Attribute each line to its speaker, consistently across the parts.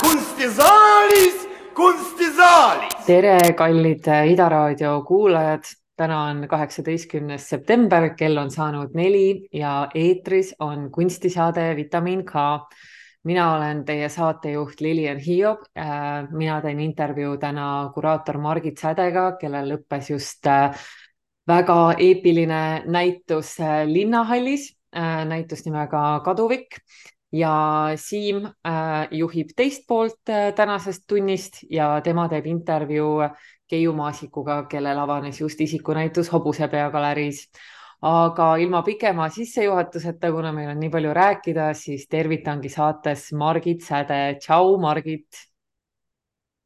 Speaker 1: kunstisaalis, kunstisaalis.
Speaker 2: tere, kallid Ida Raadio kuulajad. täna on kaheksateistkümnes september, kell on saanud neli ja eetris on kunstisaade Vitamiin K. Mina olen teie saatejuht Lilian Hiob. mina teen intervjuu täna kuraator Margit Sädega, kellel lõppes just äh, väga eepiline näitus äh, Linnahallis, näitus nimega Kaduvik ja Siim äh, juhib teist poolt äh, tänasest tunnist ja tema teeb intervjuu Keiu Maasikuga, kellel avanes just isikunäitus Hobusepea galeriis. Aga ilma pikema sissejuhatuseta, kuna meil on nii palju rääkida, siis tervitangi saates Margit Säde. tšau, Margit.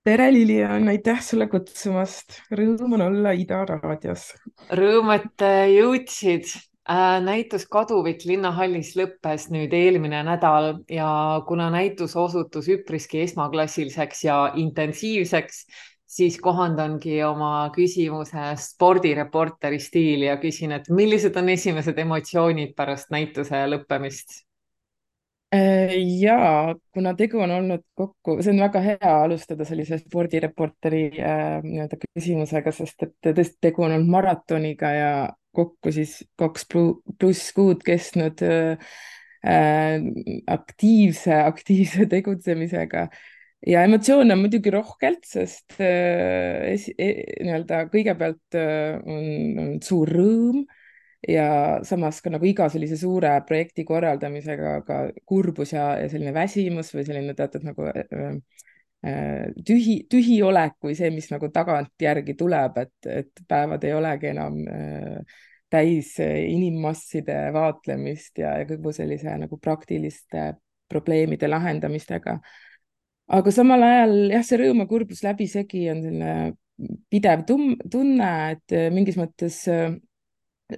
Speaker 3: tere, Lilian, aitäh sulle kutsumast. Rõõm on olla Ida raadios.
Speaker 2: Rõõm, et äh, jõudsid. näitus Kaduvik Linnahallis lõppes nüüd eelmine nädal ja kuna näitus osutus üpriski esmaklassiliseks ja intensiivseks, siis kohandangi oma küsimuse spordireporteri stiili ja küsin, et millised on esimesed emotsioonid pärast näituse lõppemist?
Speaker 3: ja kuna tegu on olnud kokku, see on väga hea alustada sellise spordireporteri äh, nii-öelda küsimusega, sest et tõesti tegu on olnud maratoniga ja kokku siis kaks plu- pluss kuud kestnud äh, äh, aktiivse, aktiivse tegutsemisega ja emotsioone on muidugi rohkelt, sest äh, e, nii-öelda kõigepealt äh, on, on suur rõõm ja samas ka nagu iga sellise suure projekti korraldamisega ka kurbus ja, ja selline väsimus või selline teatud nagu äh, äh, tühi, tühiolek või see, mis nagu tagantjärgi tuleb, et, et päevad ei olegi enam äh, täis inimmasside vaatlemist ja, ja kogu sellise nagu praktiliste probleemide lahendamistega aga samal ajal jah, see rõõm ja kurbus läbisegi on selline pidev tum- tunne, et mingis mõttes äh,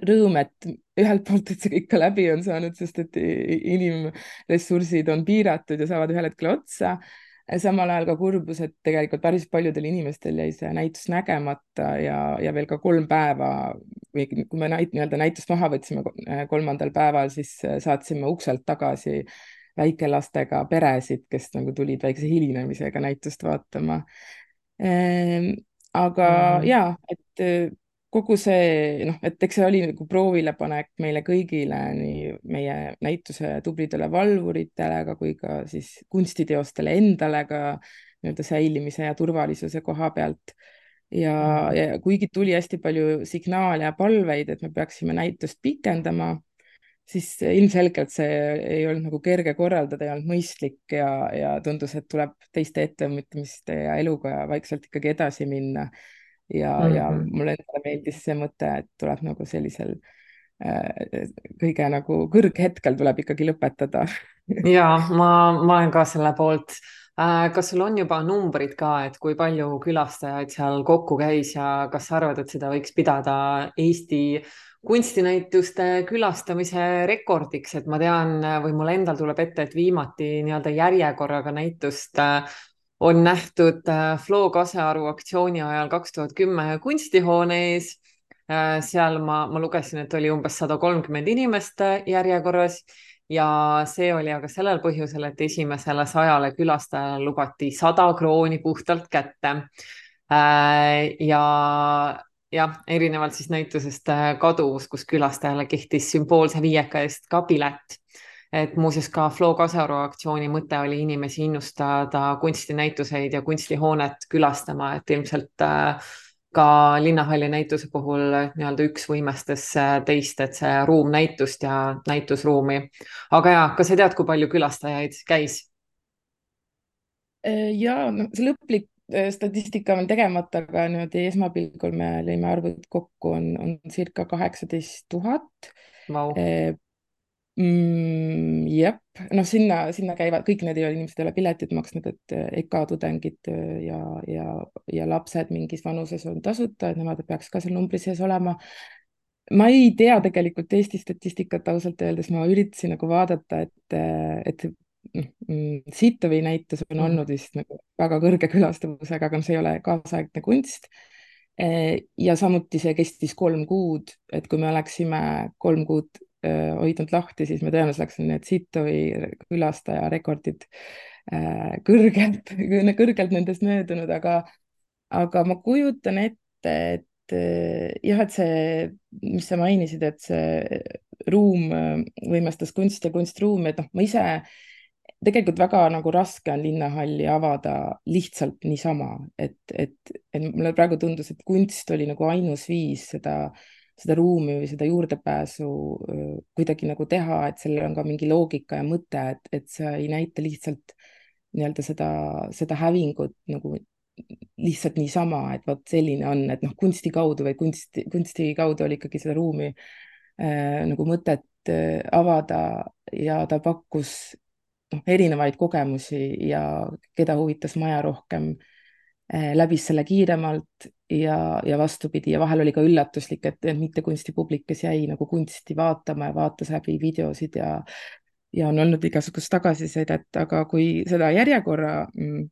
Speaker 3: rõõm, et ühelt poolt, et see kõik ka läbi on saanud, sest et inimressursid on piiratud ja saavad ühel hetkel otsa. samal ajal ka kurbus, et tegelikult päris paljudel inimestel jäi see näitus nägemata ja, ja veel ka kolm päeva või kui me näit- nii-öelda näitust maha võtsime kolmandal päeval, siis saatsime ukselt tagasi väikelastega peresid, kes nagu tulid väikese hilinemisega näitust vaatama. aga
Speaker 2: Mhm.
Speaker 3: mm. ja, et äh, kogu see noh, et eks see oli nagu proovilepanek meile kõigile, nii meie näituse tublidele valvuritele, aga kui ka siis kunstiteostele endale ka nii-öelda säilimise ja turvalisuse koha pealt. ja mm., ja kuigi tuli hästi palju signaale ja palveid, et me peaksime näitust pikendama siis ilmselgelt see ei olnud nagu kerge korraldada, ei olnud mõistlik ja, ja tundus, et tuleb teiste ettevõtmiste ja eluga vaikselt ikkagi edasi minna. ja mm, -hmm. ja
Speaker 2: Mhm.
Speaker 3: mulle endale meeldis see mõte, et tuleb nagu sellisel äh, kõige nagu kõrghetkel tuleb ikkagi lõpetada.
Speaker 2: ja ma, ma olen ka selle poolt. kas sul on juba numbrid ka, et kui palju külastajaid seal kokku käis ja kas sa arvad, et seda võiks pidada Eesti kunstinäituste külastamise rekordiks, et ma tean või mul endal tuleb ette, et viimati nii-öelda järjekorraga näitust äh, on nähtud äh, Flo Kasearu aktsiooni ajal kaks tuhat kümme kunstihoone ees. seal ma, ma lugesin, et oli umbes sada kolmkümmend inimest äh, järjekorras ja see oli aga sellel põhjusel, et esimesele sajale külastajale lubati sada krooni puhtalt kätte. ja jah, erinevalt siis näitusest äh, Kaduvus, kus külastajale kehtis sümboolse viieka eest ka pilet. et muuseas ka Flo Kasaru aktsiooni mõte oli inimesi innustada kunstinäituseid ja kunstihoonet külastama, et ilmselt äh, ka Linnahalli näituse puhul nii-öelda üks võimestas äh, teist, et see ruum näitust ja näitusruumi. aga ja, kas sa tead, kui palju külastajaid käis?
Speaker 3: ja noh, see lõplik äh, statistika on tegemata, aga niimoodi esmapilgul me lõime arvud kokku, on, on circa kaheksateist tuhat
Speaker 2: Vau,
Speaker 3: mm,. jah, noh, sinna, sinna käivad kõik need ei ole inimesed ei ole piletit maksnud, et äh, EKA tudengid äh, ja, ja, ja lapsed mingis vanuses on tasuta, et nemad peaks ka seal numbri sees olema. ma ei tea tegelikult Eesti statistikat ausalt öeldes, ma üritasin nagu vaadata, et, et Sitovi näitus on olnud vist nagu väga kõrge külastavusega, aga see ei ole kaasaegne kunst. ja samuti see kestis kolm kuud, et kui me oleksime kolm kuud hoidnud lahti, siis me tõenäoliselt oleks need Sitovi külastaja rekordid kõrgelt, kõrgelt nendest möödunud, aga, aga ma kujutan ette, et jah, et see, mis sa mainisid, et see ruum võimestas kunst ja kunstruumi, et noh, ma ise tegelikult väga nagu raske on linnahalli avada lihtsalt niisama, et, et, et mulle praegu tundus, et kunst oli nagu ainus viis seda, seda ruumi või seda juurdepääsu kuidagi nagu teha, et sellel on ka mingi loogika ja mõte, et, et sa ei näita lihtsalt nii-öelda seda, seda hävingut nagu lihtsalt niisama, et vot selline on, et noh, kunsti kaudu või kunsti, kunsti kaudu oli ikkagi seda ruumi äh, nagu mõtet avada ja ta pakkus noh, erinevaid kogemusi ja keda huvitas maja rohkem eh, läbis selle kiiremalt ja, ja vastupidi ja vahel oli ka üllatuslik, et mitte kunstipublik, kes jäi nagu kunsti vaatama ja vaatas läbi videosid ja ja on olnud igasugust tagasisidet, aga kui seda järjekorra mm,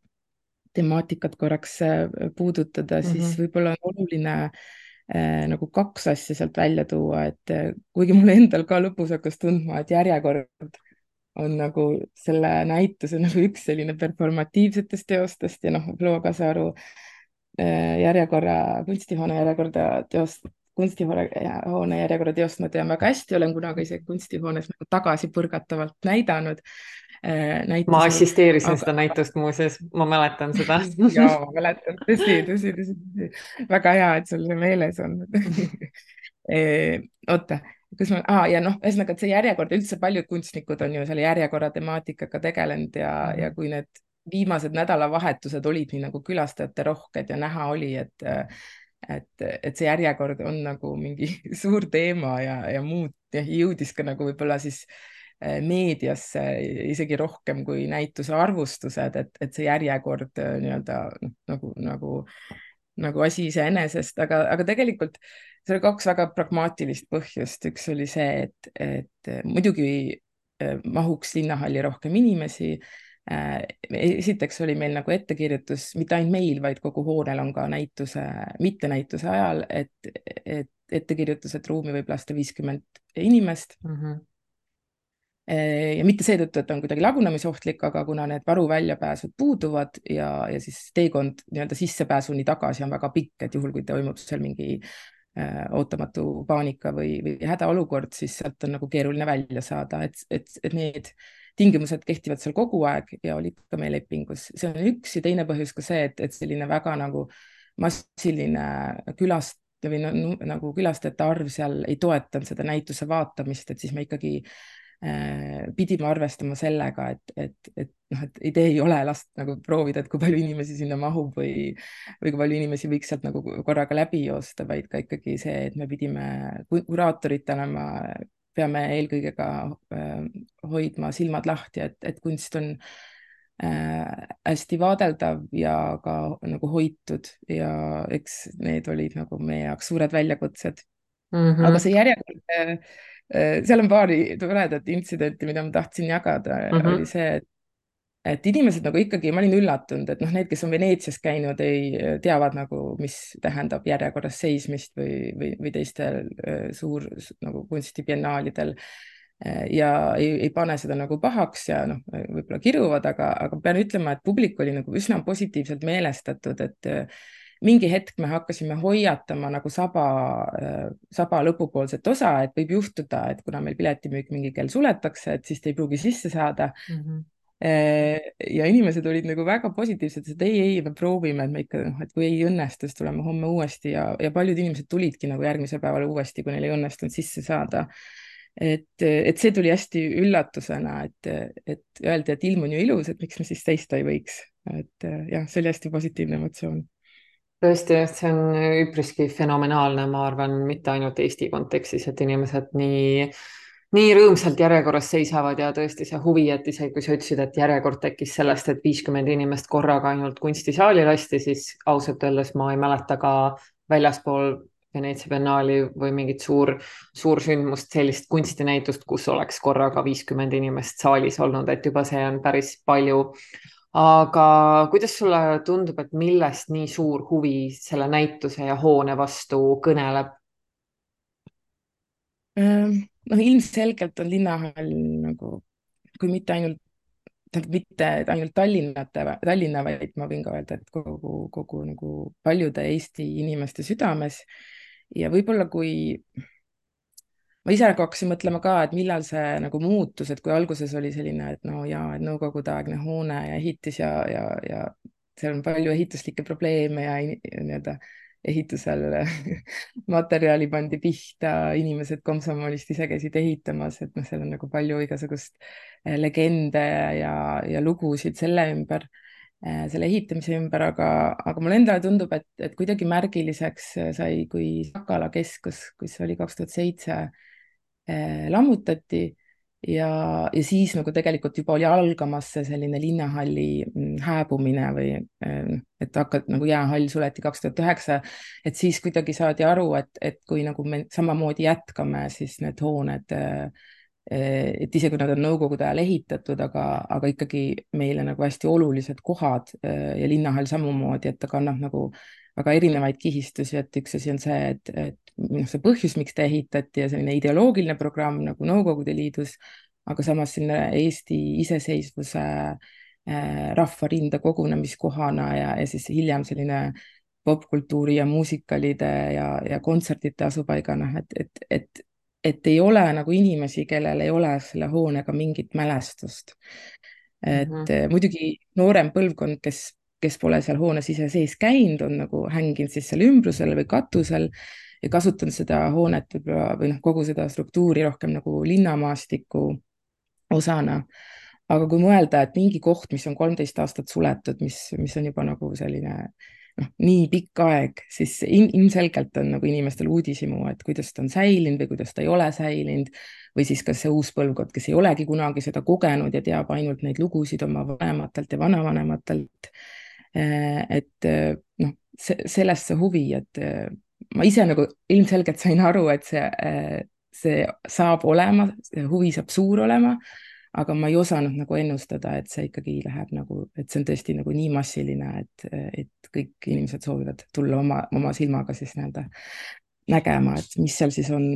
Speaker 3: temaatikat korraks eh, puudutada mm, -hmm. siis võib-olla on oluline äh, nagu kaks asja sealt välja tuua, et kuigi mulle endal ka lõpus hakkas tundma, et järjekord on nagu selle näituse nagu üks selline performatiivsetest teostest ja noh, Loo Kasaru äh, järjekorra, kunstihoone järjekorda teost, kunstihoone järjekorra teost ma tean väga hästi, olen kunagi isegi kunstihoones nagu tagasipõrgatavalt näidanud
Speaker 2: äh,. ma assisteerisin aga... seda näitust muuseas, ma mäletan seda.
Speaker 3: Ja ma mäletan, tõsi, tõsi, tõsi, tõsi, väga hea, et sul see meeles on. Oota kus ma ah,, ja noh, ühesõnaga, et see järjekord, üldse paljud kunstnikud on ju selle järjekorra temaatikaga tegelenud ja mm, -hmm. ja kui need viimased nädalavahetused olid nii nagu külastajate rohked ja näha oli, et et, et see järjekord on nagu mingi suur teema ja, ja muud ja jõudis ka nagu võib-olla siis eh, meediasse isegi rohkem kui näituse arvustused, et, et see järjekord eh, nii-öelda noh, nagu, nagu, nagu asi iseenesest, aga, aga tegelikult seal oli kaks väga pragmaatilist põhjust, üks oli see, et, et muidugi äh, mahuks linnahalli rohkem inimesi. Äh, esiteks oli meil nagu ettekirjutus, mitte ainult meil, vaid kogu hoonel on ka näituse, mittenäituse ajal, et, et ettekirjutus, et ruumi võib lasta viiskümmend inimest mm. -hmm ja mitte seetõttu, et ta on kuidagi lagunemisohtlik, aga kuna need varuväljapääsud puuduvad ja, ja siis teekond nii-öelda sissepääsuni tagasi on väga pikk, et juhul, kui toimub seal mingi Äh, ootamatu paanika või, või hädaolukord, siis sealt on nagu keeruline välja saada, et, et, et need tingimused kehtivad seal kogu aeg ja olid ka meie lepingus. see on üks ja teine põhjus ka see, et, et selline väga nagu massiline külast- või no, nagu külastajate arv seal ei toetanud seda näituse vaatamist, et siis me ikkagi Äh, pidime arvestama sellega, et, et, et noh, et idee ei ole last nagu proovida, et kui palju inimesi sinna mahub või, või kui palju inimesi võiks sealt nagu korraga läbi joosta, vaid ka ikkagi see, et me pidime kuraatoritena, ma peame eelkõige ka äh, hoidma silmad lahti, et, et kunst on äh, hästi vaadeldav ja ka nagu hoitud ja eks need olid nagu meie jaoks suured väljakutsed mm. -hmm. aga see järjekord äh, Äh, seal on paari toredat intsidenti, mida ma tahtsin jagada mm, -hmm. oli see, et et inimesed nagu ikkagi, ma olin üllatunud, et noh, need, kes on Veneetsias käinud, ei teavad nagu, mis tähendab järjekorras seismist või, või, või teistel äh, suur nagu kunstibiennaalidel äh, ja ei, ei pane seda nagu pahaks ja noh, võib-olla kiruvad, aga, aga pean ütlema, et publik oli nagu üsna positiivselt meelestatud, et mingi hetk me hakkasime hoiatama nagu saba, äh, saba lõpupoolset osa, et võib juhtuda, et kuna meil piletimüük mingi kell suletakse, et siis te ei pruugi sisse saada mm. -hmm ja inimesed olid nagu väga positiivsed, et ei, ei, me proovime, et me ikka noh, et kui ei õnnestu, siis tuleme homme uuesti ja, ja paljud inimesed tulidki nagu järgmisel päeval uuesti, kui neil ei õnnestunud sisse saada. et, et see tuli hästi üllatusena, et, et öeldi, et ilm on ju ilus, et miks me siis seista ei võiks, et jah, see oli hästi positiivne emotsioon
Speaker 2: tõesti, see on üpriski fenomenaalne, ma arvan, mitte ainult Eesti kontekstis, et inimesed nii, nii rõõmsalt järjekorras seisavad ja tõesti see huvi, et isegi kui sa ütlesid, et järjekord tekkis sellest, et viiskümmend inimest korraga ainult kunstisaali lasti, siis ausalt öeldes ma ei mäleta ka väljaspool Veneetsia biennaali või mingit suur, suursündmust, sellist kunstinäitust, kus oleks korraga viiskümmend inimest saalis olnud, et juba see on päris palju. Aga kuidas sulle tundub, et millest nii suur huvi selle näituse ja hoone vastu kõneleb?
Speaker 3: Ehm, noh, ilmselgelt on linnahall nagu, kui mitte ainult tähendab mitte ainult Tallinnate, Tallinna, vaid ma võin ka öelda, et kogu, kogu nagu paljude Eesti inimeste südames. ja võib-olla kui ma ise nagu hakkasin mõtlema ka, et millal see nagu muutus, et kui alguses oli selline, et no ja, et nõukogudeaegne hoone ja ehitis ja, ja, ja seal on palju ehituslikke probleeme ja nii-öelda ehitusel materjali pandi pihta, inimesed komsomolist ise käisid ehitamas, et noh, seal on nagu palju igasugust eh, legende ja, ja lugusid selle ümber, eh, selle ehitamise ümber, aga, aga mulle endale tundub, et, et kuidagi märgiliseks sai, kui Sakala keskus, kus oli kaks tuhat seitse, lammutati ja, ja siis nagu tegelikult juba oli algamas see selline linnahalli mm, hääbumine või ähm, et hakkad nagu jäähall suleti kaks tuhat üheksa, et siis kuidagi saadi aru, et, et kui nagu me samamoodi jätkame, siis need hooned äh, et isegi kui nad on nõukogude ajal ehitatud, aga, aga ikkagi meile nagu hästi olulised kohad ja linnahall samamoodi, et ta kannab nagu väga erinevaid kihistusi, et üks asi on see, et, et noh, see põhjus, miks ta ehitati ja selline ideoloogiline programm nagu Nõukogude Liidus, aga samas selline Eesti iseseisvuse äh, rahvarinda kogunemiskohana ja, ja siis hiljem selline popkultuuri ja muusikalide ja, ja kontsertide asupaigana, et, et, et, et ei ole nagu inimesi, kellel ei ole selle hoonega mingit mälestust. et mm -hmm. muidugi noorem põlvkond, kes kes pole seal hoones ise sees käinud, on nagu hänginud siis seal ümbrusel või katusel ja kasutanud seda hoonet võib-olla või noh, kogu seda struktuuri rohkem nagu linnamaastiku osana. aga kui mõelda, et mingi koht, mis on kolmteist aastat suletud, mis, mis on juba nagu selline noh, nii pikk aeg, siis ilmselgelt on nagu inimestel uudishimu, et kuidas ta on säilinud või kuidas ta ei ole säilinud või siis kas see uus põlvkond, kes ei olegi kunagi seda kogenud ja teab ainult neid lugusid oma vanematelt ja vanavanematelt et äh, noh, sellest see huvi, et äh, ma ise nagu ilmselgelt sain aru, et see, see saab olema, see huvi saab suur olema, aga ma ei osanud nagu ennustada, et see ikkagi läheb nagu, et see on tõesti nagu nii massiline, et, et kõik inimesed soovivad tulla oma, oma silmaga siis nii-öelda nägema, et mis seal siis on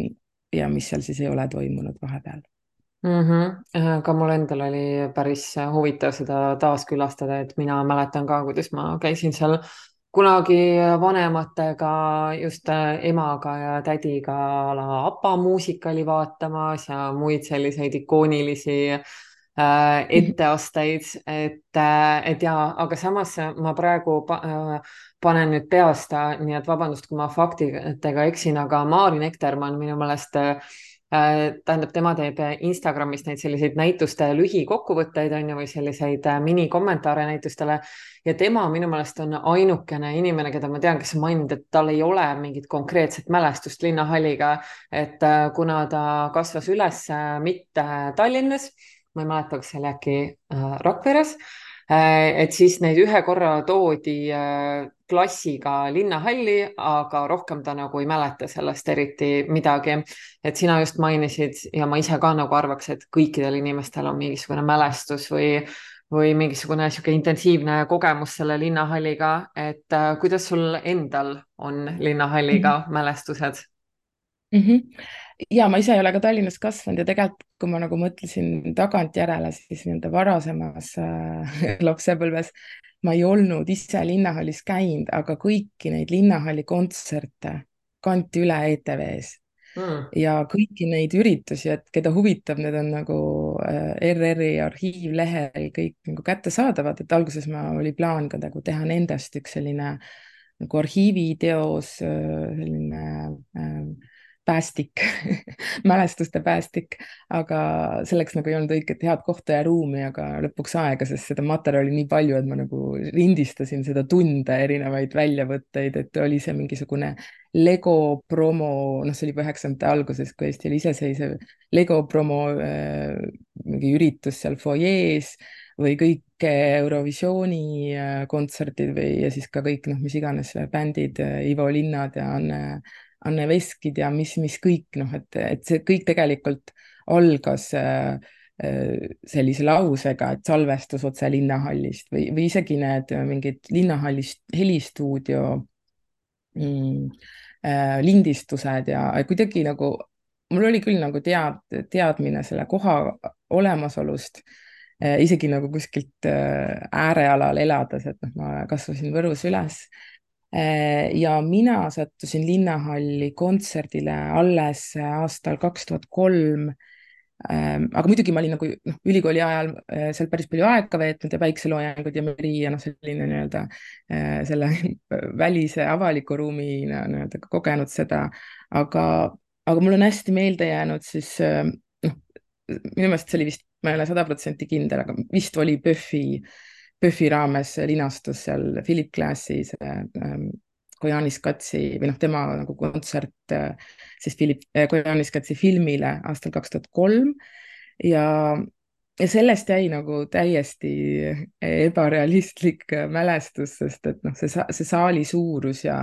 Speaker 3: ja mis seal siis ei ole toimunud vahepeal
Speaker 2: mm. -hmm. ka mul endal oli päris huvitav seda taaskülastada, et mina mäletan ka, kuidas ma käisin seal kunagi vanematega, just äh, emaga ja tädiga a la APA muusikali vaatamas ja muid selliseid ikoonilisi äh, mhm. etteasteid, et, et ja, aga samas ma praegu panen nüüd peast, nii et vabandust, kui ma faktidega eksin, aga Maari Nektermann minu meelest Äh, tähendab, tema teeb Instagramis neid selliseid näituste lühikokkuvõtteid on ju, või selliseid äh, minikommentaare näitustele. Ja tema minu meelest on ainukene inimene, keda ma tean, kes on maininud, et tal ei ole mingit konkreetset mälestust linnahalliga, et äh, kuna ta kasvas üles mitte Tallinnas, ma ei mäleta, kas see oli äkki Rakveres Äh, et siis neid ühe korra toodi äh, klassiga linnahalli, aga rohkem ta nagu ei mäleta sellest eriti midagi. et sina just mainisid ja ma ise ka nagu arvaks, et kõikidel inimestel on mingisugune mälestus või, või mingisugune niisugune intensiivne kogemus selle linnahalliga, et äh, kuidas sul endal on linnahalliga -hmm. mälestused
Speaker 3: mm? -hmm ja ma ise ei ole ka Tallinnas kasvanud ja tegelikult, kui ma nagu mõtlesin tagantjärele, siis nii-öelda varasemas äh, lapsepõlves ma ei olnud ise linnahallis käinud, aga kõiki neid linnahalli kontserte kanti üle ETV-s mm. ja kõiki neid üritusi, et keda huvitab, need on nagu äh, ERR-i arhiivlehel kõik nagu kättesaadavad, et alguses ma, oli plaan ka nagu teha nendest üks selline nagu arhiiviteos, äh, selline äh, päästik mälestuste päästik, aga selleks nagu ei olnud õiget head kohta ja ruumi, aga lõpuks aega, sest seda materjali nii palju, et ma nagu rindistasin seda tunde, erinevaid väljavõtteid, et oli see mingisugune Lego promo, noh, see oli juba üheksakümnendate alguses, kui Eesti oli iseseisev, Lego promo äh, mingi üritus seal fuajees või kõik Eurovisiooni äh, kontserdid või, ja siis ka kõik noh, mis iganes bändid, Ivo Linnad ja Anne, Anne Veskid ja mis, mis kõik noh, et, et see kõik tegelikult algas äh, sellise lausega, et salvestus otse linnahallist või, või isegi need mingid linnahallist helistuudio mm, äh, lindistused ja kuidagi nagu mul oli küll nagu tead, teadmine selle koha olemasolust äh,, isegi nagu kuskilt äh, äärealal elades, et noh, ma kasvasin Võrus üles äh,. Ja mina sattusin Linnahalli kontserdile alles aastal kaks tuhat kolm. Ähm, aga muidugi ma olin nagu noh, ülikooli ajal äh, seal päris palju aega veetnud ja päikseloojangud ja meri ja noh, selline nii-öelda äh, selle välise avaliku ruumina nii-öelda kogenud seda, aga, aga mul on hästi meelde jäänud siis äh, noh, minu meelest see oli vist, ma ei ole sada protsenti kindel, aga vist oli PÖFFi, PÖFFi raames linastus seal Philip Glassis ähm, Kojanis Katsi või noh, tema nagu kontsert äh, siis Philip äh, Kojanis Katsi filmile aastal kaks tuhat kolm. Ja, ja sellest jäi nagu täiesti ebarealistlik mälestus, sest et noh, see, see saali suurus ja,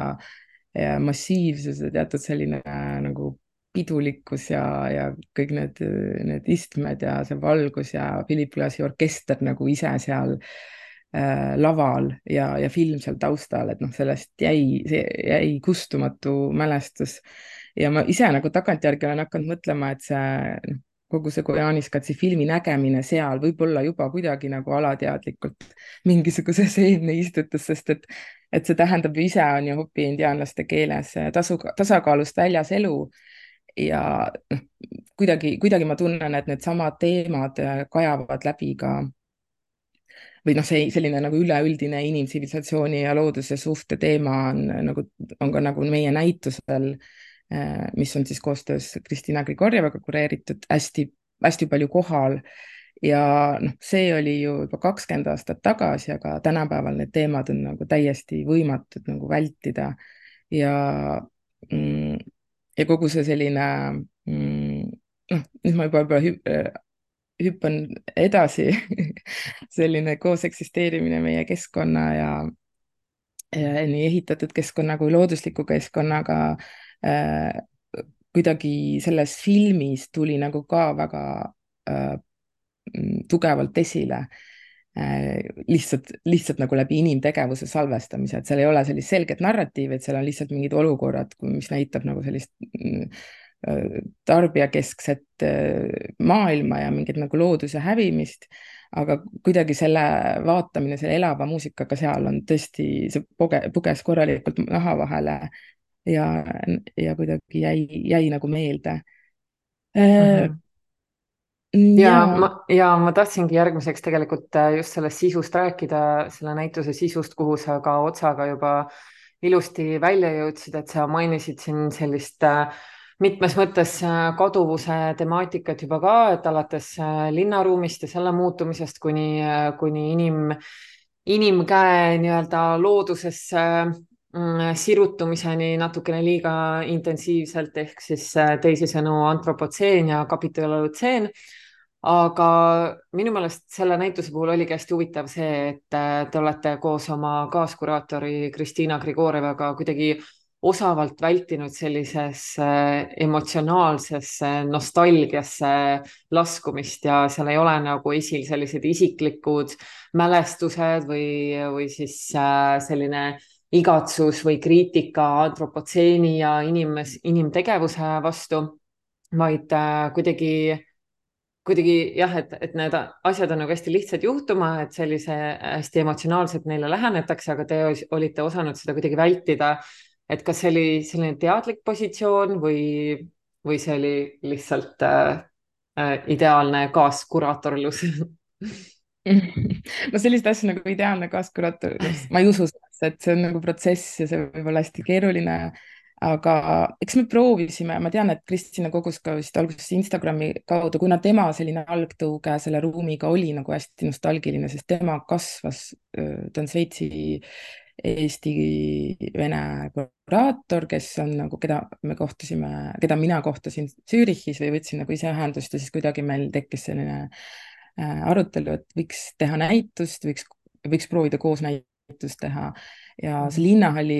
Speaker 3: ja massiivsus ja teatud selline äh, nagu pidulikkus ja, ja kõik need, need istmed ja see valgus ja Philip Glassi orkester nagu ise seal äh, äh, laval ja, ja film seal taustal, et noh, sellest jäi, see jäi kustumatu mälestus. ja ma ise nagu tagantjärgi olen hakanud mõtlema, et see noh, kogu see Kojanis Katsi filmi nägemine seal võib-olla juba kuidagi nagu alateadlikult mingisuguse seemne istutas, sest et, et see tähendab ju ise on ju Hopi indiaanlaste keeles tasu, tasakaalust väljas elu ja noh, kuidagi, kuidagi ma tunnen, et needsamad teemad kajavad läbi ka või noh, see selline nagu üleüldine inimtsivilisatsiooni ja looduse suhte teema on nagu, on ka nagu meie näitusel, äh, mis on siis koostöös Kristina Grigorjevaga kureeritud, hästi, hästi palju kohal. Ja noh, see oli ju juba kakskümmend aastat tagasi, aga tänapäeval need teemad on nagu täiesti võimatud nagu vältida. Ja mm, ja kogu see selline mm, noh, nüüd ma juba, juba hüppan edasi selline koos eksisteerimine meie keskkonna ja, ja nii ehitatud keskkonna kui loodusliku keskkonnaga äh, kuidagi selles filmis tuli nagu ka väga äh, tugevalt esile. Äh, lihtsalt, lihtsalt nagu läbi inimtegevuse salvestamise, et seal ei ole sellist selget narratiivi, et seal on lihtsalt mingid olukorrad, mis näitab nagu sellist mm, tarbijakeskset äh, maailma ja mingit nagu looduse hävimist, aga kuidagi selle vaatamine selle elava muusikaga seal on tõesti, see puge, puges korralikult naha vahele ja, ja kuidagi jäi, jäi nagu meelde mm. -hmm
Speaker 2: ja, ja ma, ja ma tahtsingi järgmiseks tegelikult äh, just sellest sisust rääkida, selle näituse sisust, kuhu sa ka otsaga juba ilusti välja jõudsid, et sa mainisid siin sellist äh, mitmes mõttes äh, kaduvuse temaatikat juba ka, et alates äh, linnaruumist ja selle muutumisest kuni, äh, kuni inim, inimkäe nii-öelda loodusesse mm, sirutumiseni natukene liiga intensiivselt ehk siis teisisõnu antropotseen ja kapitolutseen. aga minu meelest selle näituse puhul oligi hästi huvitav see, et te olete koos oma kaaskuraatori Kristiina Grigorjevaga kuidagi osavalt vältinud sellisesse emotsionaalsesse nostalgiasse laskumist ja seal ei ole nagu esil sellised isiklikud mälestused või, või siis äh, selline igatsus või kriitika antropotseeni ja inimes, inimtegevuse vastu, vaid äh, kuidagi kuidagi jah, et, et need asjad on nagu hästi lihtsad juhtuma, et sellise hästi emotsionaalselt neile lähenetakse, aga te olite osanud seda kuidagi vältida et kas see oli selline teadlik positsioon või, või see oli lihtsalt äh, äh ideaalne kaaskuraatorlus
Speaker 3: no sellist asja nagu ideaalne kaaskuraatorlus, ma ei usu sellesse, et see on nagu protsess ja see võib olla hästi keeruline. aga eks me proovisime, ma tean, et Kristina kogus ka vist alguses Instagrami kaudu, kuna tema selline algtõuge selle ruumiga oli nagu hästi nostalgiline, sest tema kasvas, ta on Šveitsi Eesti-Vene kuraator, kes on nagu, keda me kohtasime, keda mina kohtasin Zürichis või võtsin nagu ise ühendust ja siis kuidagi meil tekkis selline arutelu, et võiks teha näitust, võiks, võiks proovida koos näitust teha. Ja see linnahalli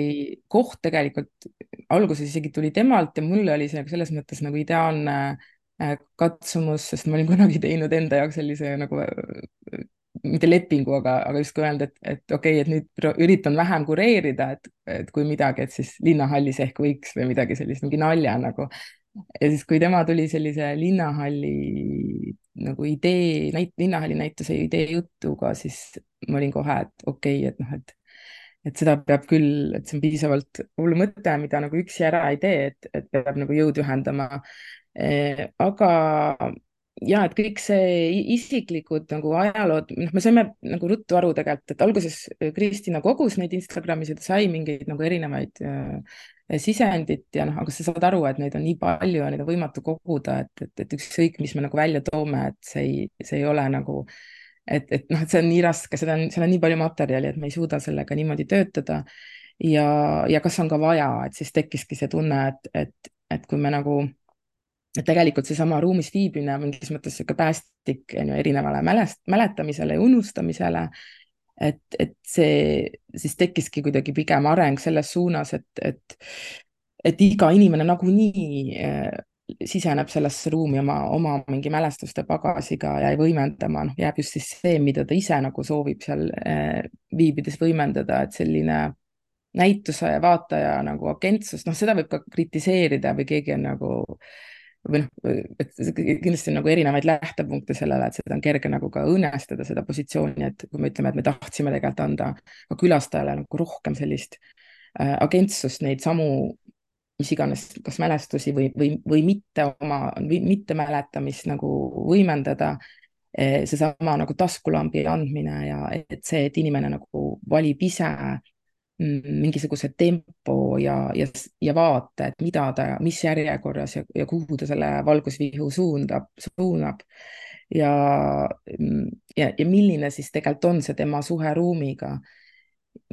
Speaker 3: koht tegelikult alguses isegi tuli temalt ja mulle oli see selles mõttes nagu ideaalne katsumus, sest ma olin kunagi teinud enda jaoks sellise nagu mitte lepingu, aga, aga justkui öelda, et, et okei okay,, et nüüd üritan vähem kureerida, et, et kui midagi, et siis linnahallis ehk võiks või midagi sellist, mingi nalja nagu. ja siis, kui tema tuli sellise linnahalli nagu idee, näit-, linnahalli näituse idee jutuga, siis ma olin kohe, et okei okay,, et noh, et et seda peab küll, et see on piisavalt hull mõte, mida nagu üksi ära ei tee, et, et peab nagu jõud ühendama. Aga ja et kõik see isiklikud nagu ajalood, noh, me saime nagu ruttu aru tegelikult, et alguses äh, Kristina kogus neid Instagramis ja ta sai mingeid nagu erinevaid äh, sisendit ja noh, aga sa saad aru, et neid on nii palju ja neid on võimatu koguda, et, et, et ükskõik, mis me nagu välja toome, et see ei, see ei ole nagu, et, et noh, et see on nii raske, seda on, seal on nii palju materjali, et me ei suuda sellega niimoodi töötada. ja, ja kas on ka vaja, et siis tekkiski see tunne, et, et, et kui me nagu et tegelikult seesama ruumis viibimine on mingis mõttes niisugune päästik on ju erinevale mälest, mäletamisele ja unustamisele. et, et see siis tekkiski kuidagi pigem areng selles suunas, et, et, et iga inimene nagunii äh, siseneb sellesse ruumi oma, oma mingi mälestuste pagasiga ja võimendama, noh, jääb just siis see, mida ta ise nagu soovib seal äh, viibides võimendada, et selline näituse vaataja nagu agentsus, noh, seda võib ka kritiseerida või keegi on nagu äh, või noh, et kindlasti on nagu erinevaid lähtepunkte sellele, et seda on kerge nagu ka õõnestada, seda positsiooni, et kui me ütleme, et me tahtsime tegelikult anda ka külastajale nagu rohkem sellist äh, agentsust, neid samu, mis iganes, kas mälestusi või, või, või mitte oma, mitte mäletamist nagu võimendada eh,. seesama nagu taskulambi andmine ja et see, et inimene nagu valib ise mingisuguse tempo ja, ja, ja vaate, et mida ta, mis järjekorras ja, ja kuhu ta selle valgusvihu suundab, suunab. ja, mm, ja, ja milline siis tegelikult on see tema suhe ruumiga.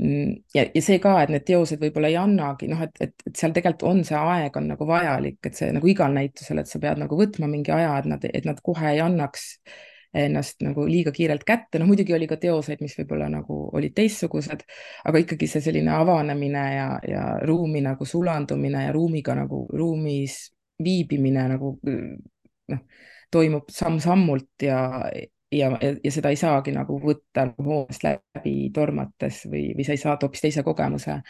Speaker 3: Mm, ja, ja see ka, et need teosed võib-olla ei annagi, noh, et, et, et seal tegelikult on see aeg on nagu vajalik, et see nagu igal näitusel, et sa pead nagu võtma mingi aja, et nad, et nad kohe ei annaks ennast nagu liiga kiirelt kätte, noh muidugi oli ka teoseid, mis võib-olla nagu olid teistsugused, aga ikkagi see selline avanemine ja, ja ruumi nagu sulandumine ja ruumiga nagu ruumis viibimine nagu noh, toimub samm-sammult ja, ja, ja seda ei saagi nagu võtta nagu hoonest läbi tormates või, või sa ei saa hoopis teise kogemuse.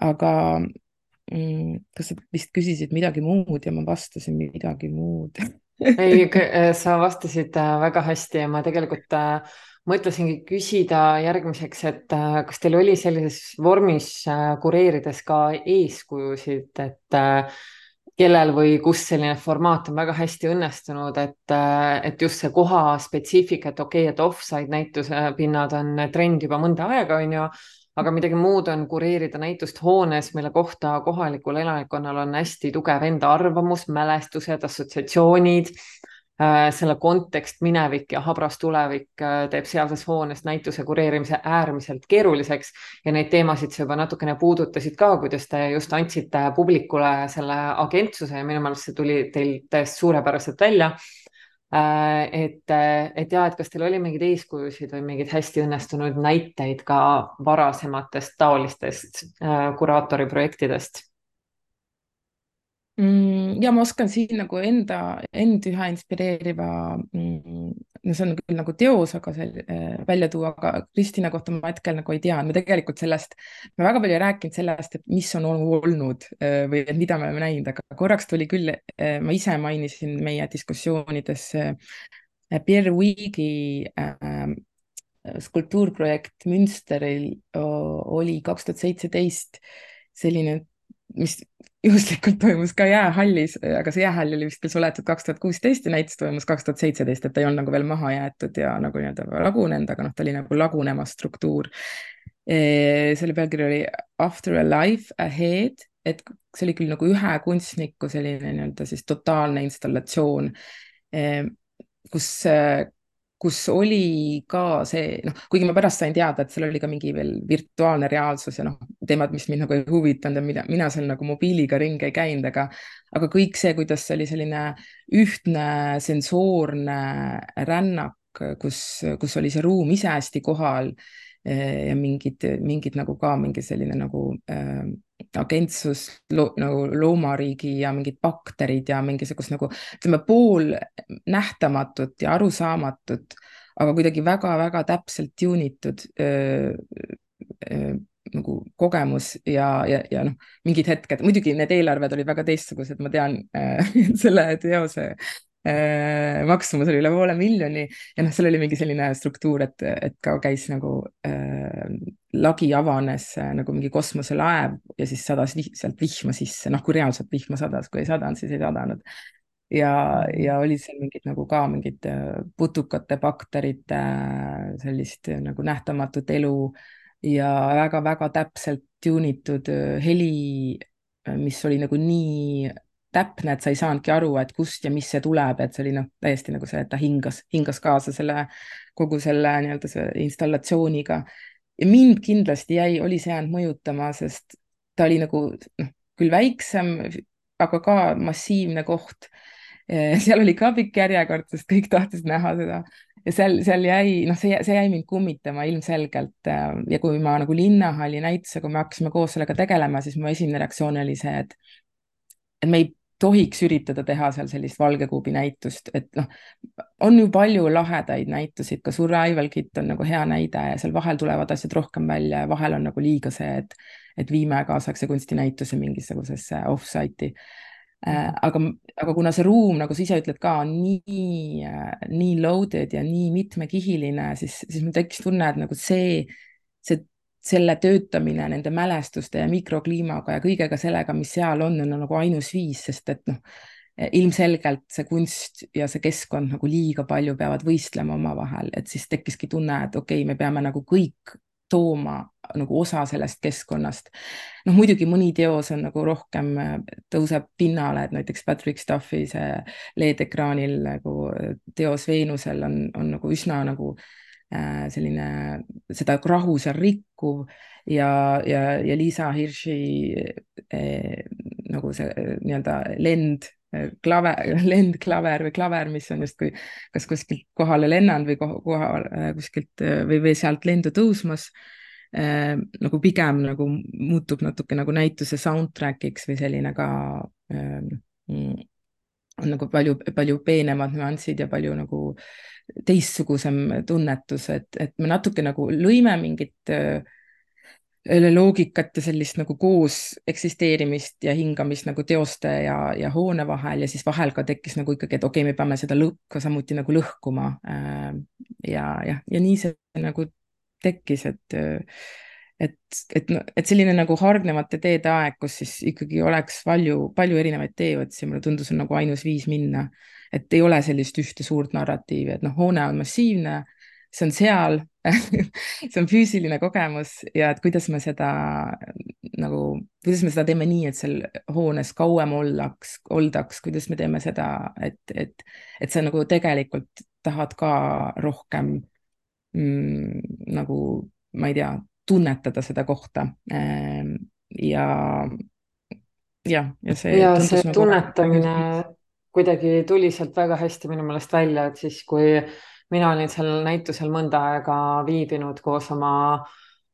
Speaker 3: aga mm, kas sa vist küsisid midagi muud ja ma vastasin midagi muud
Speaker 2: ei, äh, sa vastasid äh, väga hästi ja ma tegelikult äh, mõtlesingi küsida järgmiseks, et kas teil oli sellises vormis kureerides ka eeskujusid, et kellel või kus selline formaat on väga hästi õnnestunud, et, et just see koha spetsiifika, et okei okay,, et off-site näituse pinnad on trend juba mõnda aega, on ju aga midagi muud on kureerida näitust hoones, mille kohta kohalikul elanikkonnal on hästi tugev enda arvamus, mälestused, assotsiatsioonid äh, selle kontekst, minevik ja habras tulevik äh, teeb sealses hoones näituse kureerimise äärmiselt keeruliseks. Ja neid teemasid sa juba natukene puudutasid ka, kuidas te just andsite publikule selle agentsuse ja minu meelest see tuli teil täiesti suurepäraselt välja et, et ja, et kas teil oli mingeid eeskujusid või mingeid hästi õnnestunud näiteid ka varasematest taolistest äh, kuraatori projektidest?
Speaker 3: Mm, ja ma oskan siin nagu enda, end ühe inspireeriva mm, no see on küll nagu teos, aga see äh, välja tuua, aga Kristina kohta ma hetkel nagu ei tea, me tegelikult sellest, me väga palju ei rääkinud sellest, et mis on olnud äh, või et mida me oleme näinud, aga korraks tuli küll äh,, ma ise mainisin meie diskussioonides äh, Pierre Wiigi äh, skulptuurprojekt Münsteril oli kaks tuhat seitseteist selline mis juhuslikult toimus ka jäähallis, aga see jäähall oli vist veel suletud kaks tuhat kuusteist ja näitus toimus kaks tuhat seitseteist, et ta ei olnud nagu veel maha jäetud ja nagu nii-öelda lagunenud, aga noh, ta oli nagu lagunemas struktuur. selle pealkiri oli After a life ahead, et see oli küll nagu ühe kunstniku selline nii-öelda siis totaalne installatsioon, kus kus oli ka see, noh, kuigi ma pärast sain teada, et seal oli ka mingi veel virtuaalne reaalsus ja noh, teemad, mis mind nagu ei huvitanud ja mida mina seal nagu mobiiliga ringi ei käinud, aga, aga kõik see, kuidas see oli selline ühtne sensoorne rännak kus, kus oli see ruum ise hästi kohal ja mingid, mingid nagu ka mingi selline nagu äh, agentsus lo, nagu loomariigi ja mingid bakterid ja mingisugust nagu ütleme pool nähtamatut ja arusaamatut, aga kuidagi väga-väga täpselt tuunitud nagu kogemus ja, ja, ja noh, mingid hetked, muidugi need eelarved olid väga teistsugused, ma tean äh, selle teose äh, maksumus oli üle poole miljoni. Ja noh, seal oli mingi selline struktuur, et, et ka käis nagu äh, lagi avanes äh, nagu mingi kosmoselaev ja siis sadas vih, sealt vihma sisse, noh, kui reaalselt vihma sadas, kui ei sadanud, siis ei sadanud. Ja, ja oli seal mingid nagu ka mingid äh, putukate, bakterite sellist nagu nähtamatut elu ja väga-väga täpselt tuunitud äh, heli, äh, mis oli nagu nii täpne, et sa ei saanudki aru, et kust ja mis see tuleb, et see oli noh, täiesti nagu see, et ta hingas, hingas kaasa selle kogu selle nii-öelda see installatsiooniga. ja mind kindlasti jäi, oli see jäänud mõjutama, sest ta oli nagu noh, küll väiksem, aga ka massiivne koht. seal oli ka pikk järjekord, sest kõik tahtsid näha seda ja seal, seal jäi, noh, see, see jäi mind kummitama ilmselgelt ja kui ma nagu Linnahalli näituse, kui me hakkasime koos sellega tegelema, siis mu esimene reaktsioon oli see, et, et me ei tohiks üritada teha seal sellist valgekuubi näitust, et noh, on ju palju lahedaid näitusid, ka Survival Kit on nagu hea näide ja seal vahel tulevad asjad rohkem välja ja vahel on nagu liiga see, et, et viime kaasaegse kunstinäituse mingisugusesse off-site'i. Äh, aga, aga kuna see ruum, nagu sa ise ütled ka, on nii, nii loaded ja nii mitmekihiline, siis, siis mul tekkis tunne, et nagu see, see, selle töötamine nende mälestuste ja mikrokliimaga ja kõigega sellega, mis seal on, on nagu ainus viis, sest et noh, ilmselgelt see kunst ja see keskkond nagu liiga palju peavad võistlema omavahel, et siis tekkiski tunne, et okei okay,, me peame nagu kõik tooma nagu osa sellest keskkonnast. noh, muidugi mõni teos on nagu rohkem, tõuseb pinnale, et näiteks Patrick Stuffi see LED-ekraanil nagu teos Veenusel on, on nagu üsna nagu äh, selline, seda rahu seal rikkuv ja, ja, ja Liisa Hirši äh, nagu see nii-öelda lend klaver, lendklaver või klaver, mis on justkui kas kuskilt kohale lennanud või kohal kuskilt või, või sealt lendu tõusmas äh,. nagu pigem nagu muutub natuke nagu näituse soundtrack'iks või selline ka äh, on nagu palju, palju peenemad nüansid ja palju nagu teistsugusem tunnetus, et, et me natuke nagu lõime mingit äh, loogikat ja sellist nagu koos eksisteerimist ja hingamist nagu teoste ja, ja hoone vahel ja siis vahel ka tekkis nagu ikkagi, et okei okay,, me peame seda lõhka samuti nagu lõhkuma. Äh, ja jah, ja nii see nagu tekkis, et, et, et, et selline nagu hargnevate teede aeg, kus siis ikkagi oleks palju, palju erinevaid teeotsi, mulle tundus, on nagu ainus viis minna, et ei ole sellist ühte suurt narratiivi, et noh, hoone on massiivne see on seal see on füüsiline kogemus ja et kuidas me seda nagu, kuidas me seda teeme nii, et seal hoones kauem ollaks, oldaks, kuidas me teeme seda, et, et, et sa nagu tegelikult tahad ka rohkem mm, nagu, ma ei tea, tunnetada seda kohta. Ehm, ja jah, ja see.
Speaker 2: ja see nagu tunnetamine kuidagi tuli sealt väga hästi minu meelest välja, et siis kui mina olin seal näitusel mõnda aega viibinud koos oma,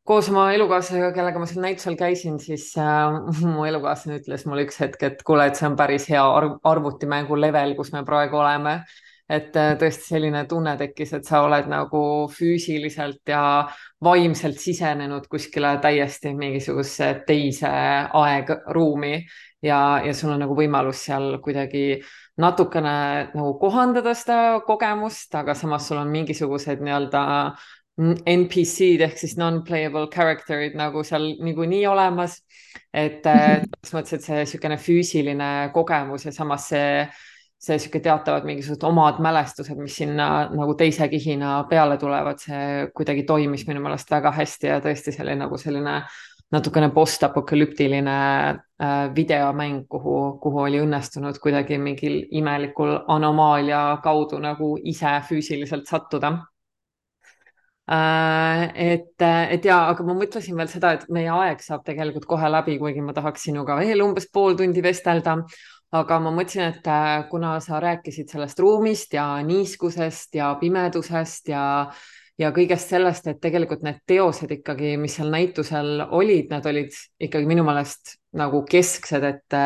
Speaker 2: koos oma elukaaslasega, kellega ma seal näitusel käisin, siis äh, mu elukaaslane ütles mulle üks hetk, et kuule, et see on päris hea arv, arvutimängu level, kus me praegu oleme. Et äh, tõesti selline tunne tekkis, et sa oled nagu füüsiliselt ja vaimselt sisenenud kuskile täiesti mingisugusesse teise aegruumi ja, ja sul on nagu võimalus seal kuidagi natukene nagu kohandada seda kogemust, aga samas sul on mingisugused nii-öelda NPC-d ehk siis non-playable character'id nagu seal niikuinii olemas. et äh, selles mõttes, et see niisugune füüsiline kogemus ja samas see, see niisugune teatavad mingisugused omad mälestused, mis sinna nagu teise kihina peale tulevad, see kuidagi toimis minu meelest väga hästi ja tõesti see oli nagu selline natukene postapokalüptiline äh, videomäng, kuhu, kuhu oli õnnestunud kuidagi mingil imelikul anomaalia kaudu nagu ise füüsiliselt sattuda äh,. et, et ja, aga ma mõtlesin veel seda, et meie aeg saab tegelikult kohe läbi, kuigi ma tahaks sinuga veel umbes pool tundi vestelda. Aga ma mõtlesin, et äh, kuna sa rääkisid sellest ruumist ja niiskusest ja pimedusest ja ja kõigest sellest, et tegelikult need teosed ikkagi, mis seal näitusel olid, need olid ikkagi minu meelest nagu kesksed, et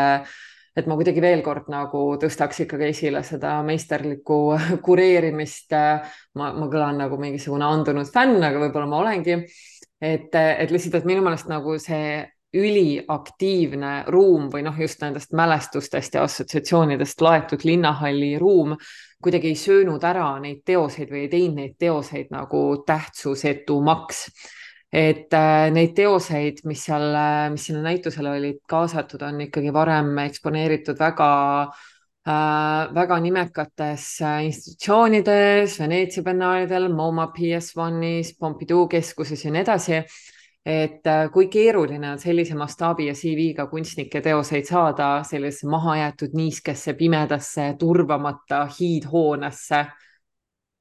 Speaker 2: et ma kuidagi veel kord nagu tõstaks ikkagi esile seda meisterlikku kureerimist. ma, ma kõlan nagu mingisugune andunud fänn, aga võib-olla ma olengi. et, et lihtsalt, et minu meelest nagu see üliaktiivne ruum või noh, just nendest mälestustest ja assotsiatsioonidest laetud linnahalli ruum kuidagi ei söönud ära neid teoseid või ei teinud neid teoseid nagu tähtsusetumaks. et äh, neid teoseid, mis seal, äh, mis sinna näitusele olid kaasatud, on ikkagi varem eksponeeritud väga äh, väga nimekates äh, institutsioonides, Veneetsia biennaalidel, MoMA PS1-is, Pompidou keskuses ja nii edasi et äh, kui keeruline on sellise mastaabi ja CV-ga kunstnike teoseid saada sellisesse mahajäetud niiskesse, pimedasse, turvamata hiidhoonesse.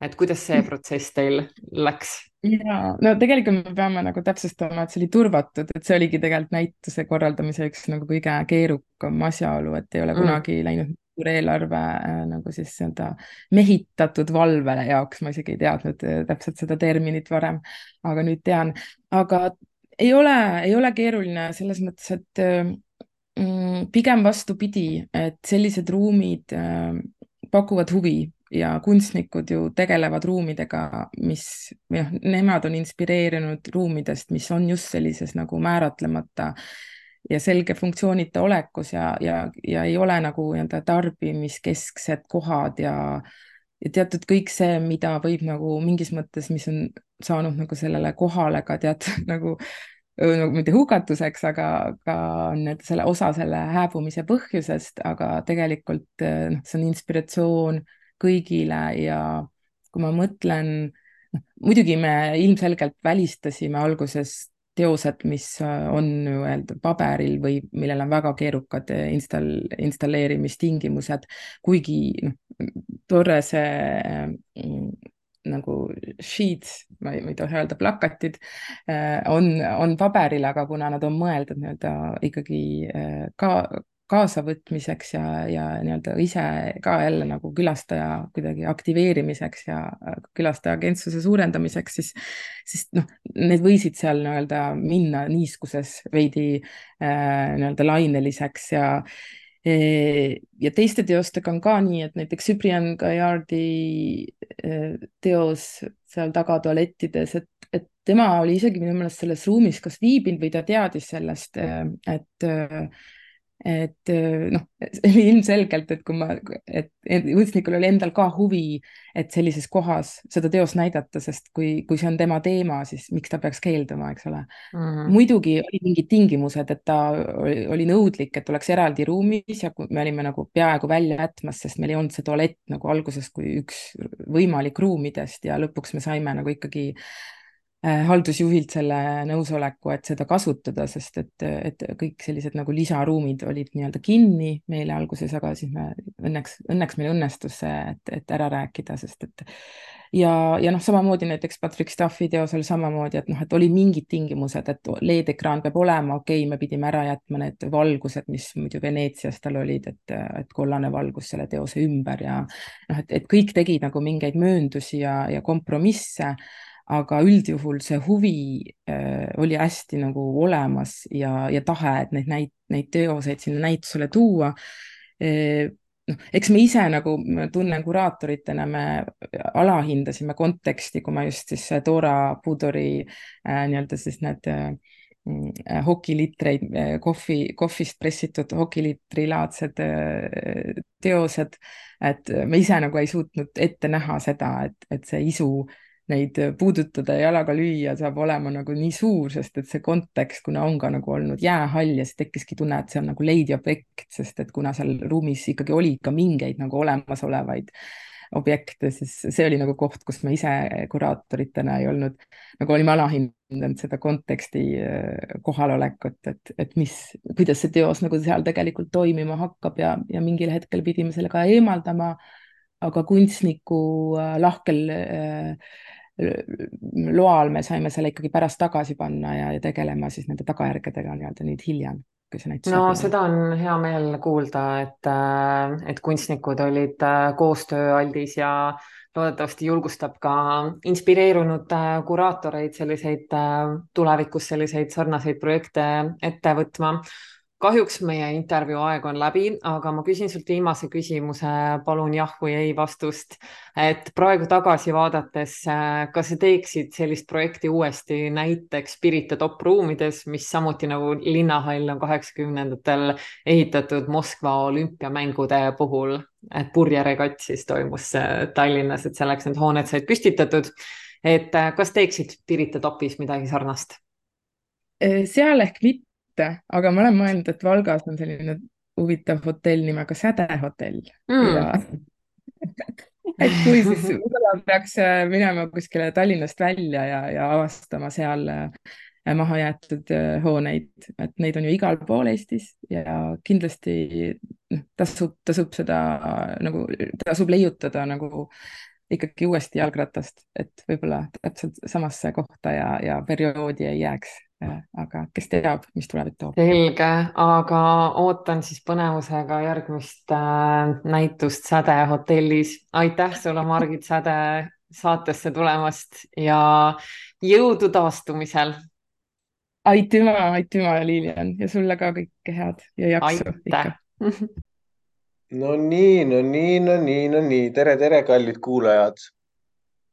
Speaker 2: et kuidas see protsess teil läks?
Speaker 3: ja no tegelikult me peame nagu täpsustama, et see oli turvatud, et see oligi tegelikult näituse korraldamise üks nagu kõige keerukam asjaolu, et ei ole mm. kunagi läinud suur eelarve äh, nagu siis nii-öelda mehitatud valve jaoks, ma isegi ei teadnud äh, täpselt seda terminit varem, aga nüüd tean. aga ei ole, ei ole keeruline selles mõttes, et mm, pigem vastupidi, et sellised ruumid äh, pakuvad huvi ja kunstnikud ju tegelevad ruumidega, mis, jah, nemad on inspireerunud ruumidest, mis on just sellises nagu määratlemata ja selge funktsioonita olekus ja, ja, ja ei ole nagu nii-öelda tarbimiskesksed kohad ja, ja teatud kõik see, mida võib nagu mingis mõttes, mis on saanud nagu sellele kohale ka teatud nagu nagu mitte hukatuseks, aga ka need selle osa selle hääbumise põhjusest, aga tegelikult noh, see on inspiratsioon kõigile ja kui ma mõtlen, noh, muidugi me ilmselgelt välistasime alguses teosed, mis on nii-öelda paberil või millel on väga keerukad install, installeerimistingimused, kuigi noh, tore see nagu sheets, ma ei, ma ei tohi öelda plakatid, äh, on, on paberil, aga kuna nad on mõeldud nii-öelda ikkagi äh, ka kaasavõtmiseks ja, ja nii-öelda ise ka jälle nagu külastaja kuidagi aktiveerimiseks ja äh, külastaja agentsuse suurendamiseks, siis, siis noh, need võisid seal nii-öelda minna niiskuses veidi äh, nii-öelda laineliseks ja ja teiste teostega on ka nii, et näiteks Cyprian Gaillardi teos seal tagatualettides, et, et tema oli isegi minu meelest selles ruumis kas viibinud või ta teadis sellest, et et äh, noh, ilmselgelt, et kui ma, et kunstnikul oli endal ka huvi, et sellises kohas seda teost näidata, sest kui, kui see on tema teema, siis miks ta peaks keelduma, eks ole mm. -hmm. muidugi olid mingid tingimused, et ta oli, oli nõudlik, et oleks eraldi ruumis ja me olime nagu peaaegu välja jätmas, sest meil ei olnud see tualett nagu alguses kui üks võimalik ruumidest ja lõpuks me saime nagu ikkagi Äh, haldusjuhilt selle nõusoleku, et seda kasutada, sest et, et kõik sellised nagu lisaruumid olid nii-öelda kinni meile alguses, aga siis me õnneks, õnneks meil õnnestus see, et, et ära rääkida, sest et ja, ja noh, samamoodi näiteks Patrick Staffi teos oli samamoodi, et noh, et oli mingid tingimused, et LED-ekraan peab olema, okei okay,, me pidime ära jätma need valgused, mis muidu Veneetsias tal olid, et, et kollane valgus selle teose ümber ja noh, et, et kõik tegid nagu mingeid mööndusi ja, ja kompromisse aga üldjuhul see huvi äh, oli hästi nagu olemas ja, ja tahe, et neid näit-, neid teoseid sinna näitusele tuua e,. noh, eks me ise nagu, ma tunnen kuraatoritena, me alahindasime konteksti, kui ma just siis Dora Pudori äh, nii-öelda siis need äh, hokilitreid, kohvi, kohvist pressitud hokilitrilaadsed teosed, et me ise nagu ei suutnud ette näha seda, et, et see isu äh, neid puudutada ja jalaga lüüa saab olema nagu nii suur, sest et see kontekst, kuna on ka nagu olnud jäähall ja siis tekkiski tunne, et see on nagu leidiobjekt, sest et kuna seal ruumis ikkagi oli ka mingeid nagu olemasolevaid objekte, siis see oli nagu koht, kus me ise kuraatoritena ei olnud, nagu olime alahinnanud seda konteksti äh, kohalolekut, et, et mis, kuidas see teos nagu seal tegelikult toimima hakkab ja, ja mingil hetkel pidime selle ka eemaldama. aga kunstniku äh, lahkel äh, loal me saime selle ikkagi pärast tagasi panna ja, ja tegelema siis nende tagajärgedega nii-öelda nüüd hiljem kui see näitus
Speaker 2: no seda on hea meel kuulda, et, äh, et kunstnikud olid äh, koostööaldis ja loodetavasti julgustab ka inspireerunud äh, kuraatoreid selliseid tulevikus selliseid sarnaseid projekte ette võtma kahjuks meie intervjuu aeg on läbi, aga ma küsin sult viimase küsimuse, palun jah või ei vastust. et praegu tagasi vaadates, äh, kas sa teeksid sellist projekti uuesti näiteks Pirita top ruumides, mis samuti nagu linnahall on kaheksakümnendatel ehitatud Moskva olümpiamängude puhul, et purjeregatt siis toimus äh, Tallinnas, et selleks need hooned said püstitatud. et äh, kas teeksid Pirita topis midagi sarnast?
Speaker 3: seal ehk mitte mitte, aga ma olen mõelnud, et Valgas on selline huvitav hotell nimega Säde hotell. Mm. ja et kui siis võib-olla peaks äh, minema kuskile Tallinnast välja ja, ja avastama seal äh, mahajäetud äh, hooneid, et neid on ju igal pool Eestis ja kindlasti noh, tasub, tasub seda nagu, tasub leiutada nagu ikkagi uuesti jalgratast, et võib-olla täpselt samasse kohta ja, ja perioodi ei jääks aga kes teab, mis tulevik toob.
Speaker 2: selge, aga ootan siis põnevusega järgmist äh, näitust Säde hotellis. aitäh sulle, Margit Säde, saatesse tulemast ja jõudu taastumisel.
Speaker 3: aitüma, aitüma, Lilian ja sulle ka kõike head ja jaksu.
Speaker 2: aitäh
Speaker 4: no nii, no nii, no nii, no nii, tere, tere, kallid kuulajad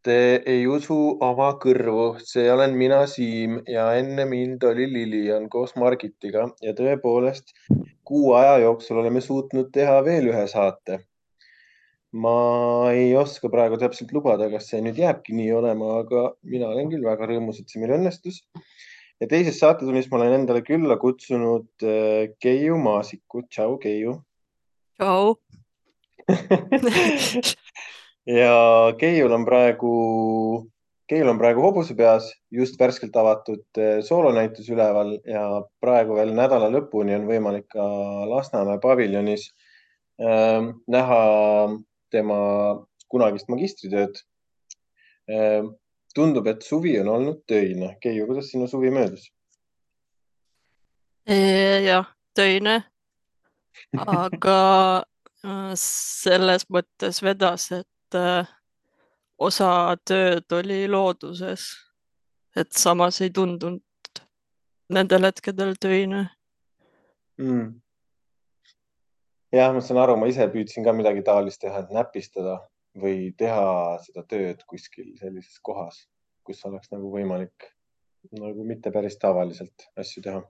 Speaker 4: Te ei usu oma kõrvu, see olen mina, Siim ja enne mind oli Lilian koos Margitiga ja tõepoolest kuu aja jooksul oleme suutnud teha veel ühe saate. ma ei oska praegu täpselt lubada, kas see nüüd jääbki nii olema, aga mina olen küll väga rõõmus, et see meil õnnestus. ja teises saatetunnis ma olen endale külla kutsunud äh, Keiu Maasiku. tšau, Keiu.
Speaker 5: tšau
Speaker 4: ja Keiul on praegu, Keiul on praegu hobuse peas just värskelt avatud eh, soolonäitus üleval ja praegu veel nädala lõpuni on võimalik ka Lasnamäe paviljonis äh, näha tema kunagist magistritööd äh,. tundub, et suvi on olnud töine. Keiu, kuidas sinu suvi möödus?
Speaker 5: jah, töine, aga äh, selles mõttes vedas, et et äh, osa tööd oli looduses, et samas ei tundunud nendel hetkedel töine.
Speaker 4: Mm.. jah, ma saan aru, ma ise püüdsin ka midagi taolist teha, et näpistada või teha seda tööd kuskil sellises kohas, kus oleks nagu võimalik nagu mitte päris tavaliselt asju teha.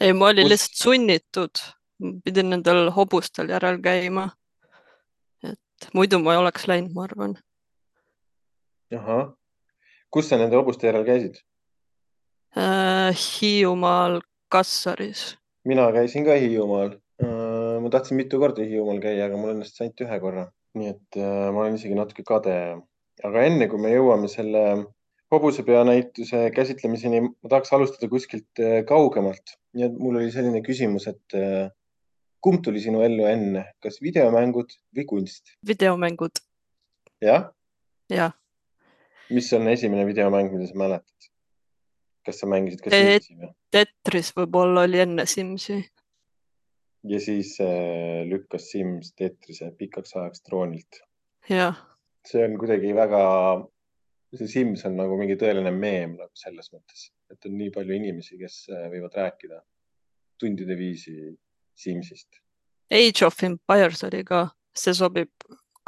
Speaker 5: ei, ma olin kus... lihtsalt sunnitud, pidin nendel hobustel järel käima muidu ma ei oleks läinud, ma arvan.
Speaker 4: ahah, kus sa nende hobuste järel käisid
Speaker 5: äh,? Hiiumaal Kassaris.
Speaker 4: mina käisin ka Hiiumaal äh,. ma tahtsin mitu korda Hiiumaal käia, aga mul õnnestus ainult ühe korra, nii et äh, ma olen isegi natuke kade. aga enne kui me jõuame selle hobusepea näituse käsitlemiseni, ma tahaks alustada kuskilt äh, kaugemalt. nii et mul oli selline küsimus, et äh, kumb tuli sinu ellu enne, kas videomängud või kunst?
Speaker 5: videomängud.
Speaker 4: jah?
Speaker 5: jah.
Speaker 4: mis on esimene videomäng, mida sa mäletad? kas sa mängisid ka
Speaker 5: Simsi või? Tetris võib-olla oli enne Simsi.
Speaker 4: ja siis äh, lükkas Sims Tetrise pikaks ajaks troonilt.
Speaker 5: jah.
Speaker 4: see on kuidagi väga, see Sims on nagu mingi tõeline meem nagu selles mõttes, et on nii palju inimesi, kes äh, võivad rääkida tundide viisi Simsist.
Speaker 5: Age of Empires oli ka, see sobib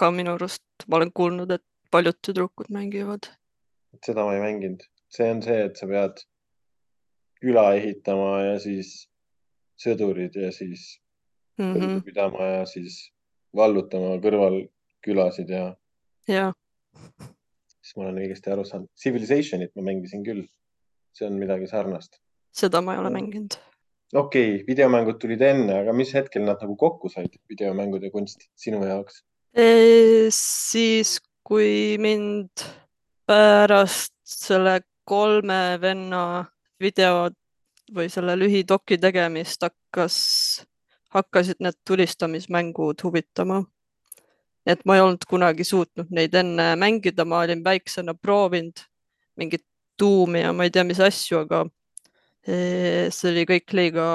Speaker 5: ka minu arust, ma olen kuulnud, et paljud tüdrukud mängivad.
Speaker 4: seda ma ei mänginud, see on see, et sa pead küla ehitama ja siis sõdurid ja siis mm -hmm. pidama ja siis vallutama kõrval külasid ja.
Speaker 5: jah.
Speaker 4: siis ma olen õigesti aru saanud. Civilizationit ma mängisin küll. see on midagi sarnast.
Speaker 5: seda ma ei ole mänginud
Speaker 4: okei okay,, videomängud tulid enne, aga mis hetkel nad nagu kokku said, videomängud ja kunst sinu jaoks?
Speaker 5: siis, kui mind pärast selle kolme venna video või selle lühidoki tegemist hakkas, hakkasid need tulistamismängud huvitama. et ma ei olnud kunagi suutnud neid enne mängida, ma olin väiksena proovinud mingit tuumi ja ma ei tea, mis asju, aga see oli kõik liiga,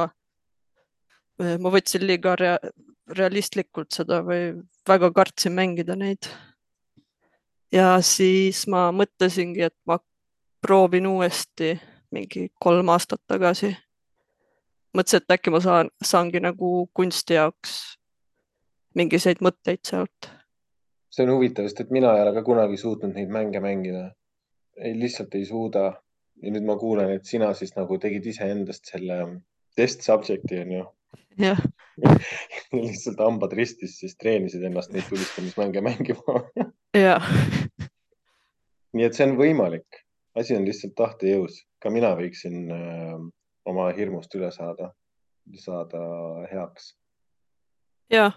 Speaker 5: ma võtsin liiga rea realistlikult seda või väga kartsin mängida neid. ja siis ma mõtlesingi, et ma proovin uuesti mingi kolm aastat tagasi. mõtlesin, et äkki ma saan, saangi nagu kunsti jaoks mingisuguseid mõtteid sealt.
Speaker 4: see on huvitav, sest et mina ei ole ka kunagi suutnud neid mänge mängida. ei, lihtsalt ei suuda. Ja nüüd ma kuulen, et sina siis nagu tegid iseendast selle test subject'i onju.
Speaker 5: jah
Speaker 4: lihtsalt hambad ristis, siis treenisid ennast neid tulistamismänge mängima
Speaker 5: jah,
Speaker 4: nii et see on võimalik, asi on lihtsalt tahtejõus, ka mina võiksin äh, oma hirmust üle saada, saada heaks.
Speaker 5: jah,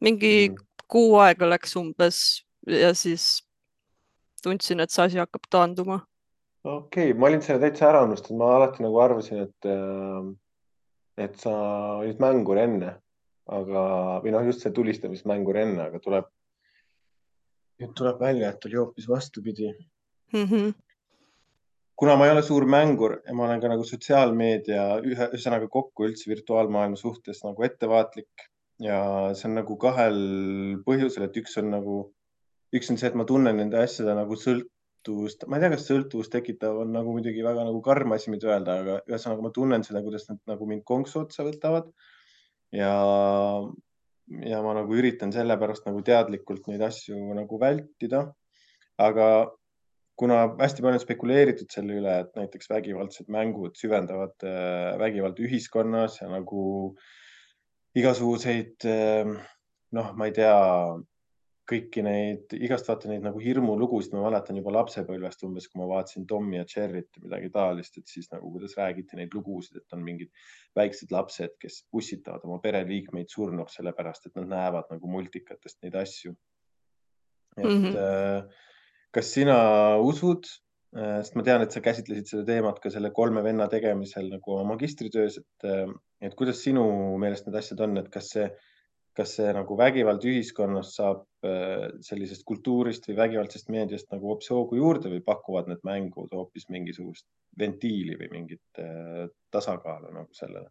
Speaker 5: mingi
Speaker 4: Mhm.
Speaker 5: kuu aega läks umbes ja siis tundsin, et see asi hakkab taanduma.
Speaker 4: Okei okay,, ma olin selle täitsa ära unustanud, ma alati nagu arvasin, et, et sa olid mängur enne, aga, või noh, just see tulistamismängur enne, aga tuleb, nüüd tuleb välja, et oli hoopis vastupidi
Speaker 5: Mhm.
Speaker 4: kuna ma ei ole suur mängur ja ma olen ka nagu sotsiaalmeedia ühe, ühesõnaga kokku üldse virtuaalmaailma suhtes nagu ettevaatlik ja see on nagu kahel põhjusel, et üks on nagu, üks on see, et ma tunnen nende asjade nagu sõltuvust, ma ei tea, kas sõltuvust tekitav on nagu muidugi väga nagu karm asi, mida öelda, aga ühesõnaga ma tunnen seda, kuidas nad nagu mind konksu otsa võtavad ja, ja ma nagu üritan sellepärast nagu teadlikult neid asju nagu vältida. aga kuna hästi palju on spekuleeritud selle üle, et näiteks vägivaldsed mängud süvendavad äh, vägivalda ühiskonnas ja nagu igasuguseid äh, noh, ma ei tea, kõiki neid, igast vaata neid nagu hirmulugusid, ma mäletan juba lapsepõlvest umbes, kui ma vaatasin Tommi ja Jerryt ja midagi taolist, et siis nagu kuidas räägiti neid lugusid, et on mingid väiksed lapsed, kes pussitavad oma pereliikmeid surnuks, sellepärast et nad näevad nagu multikatest neid asju. et mm. -hmm. kas sina usud, sest ma tean, et sa käsitlesid seda teemat ka selle kolme venna tegemisel nagu oma magistritöös, et, et kuidas sinu meelest need asjad on, et kas see, kas see nagu vägivald ühiskonnas saab äh, sellisest kultuurist või vägivaldsest meediast nagu hoopis hoogu juurde või pakuvad need mängud hoopis mingisugust ventiili või mingit äh, tasakaalu nagu sellele?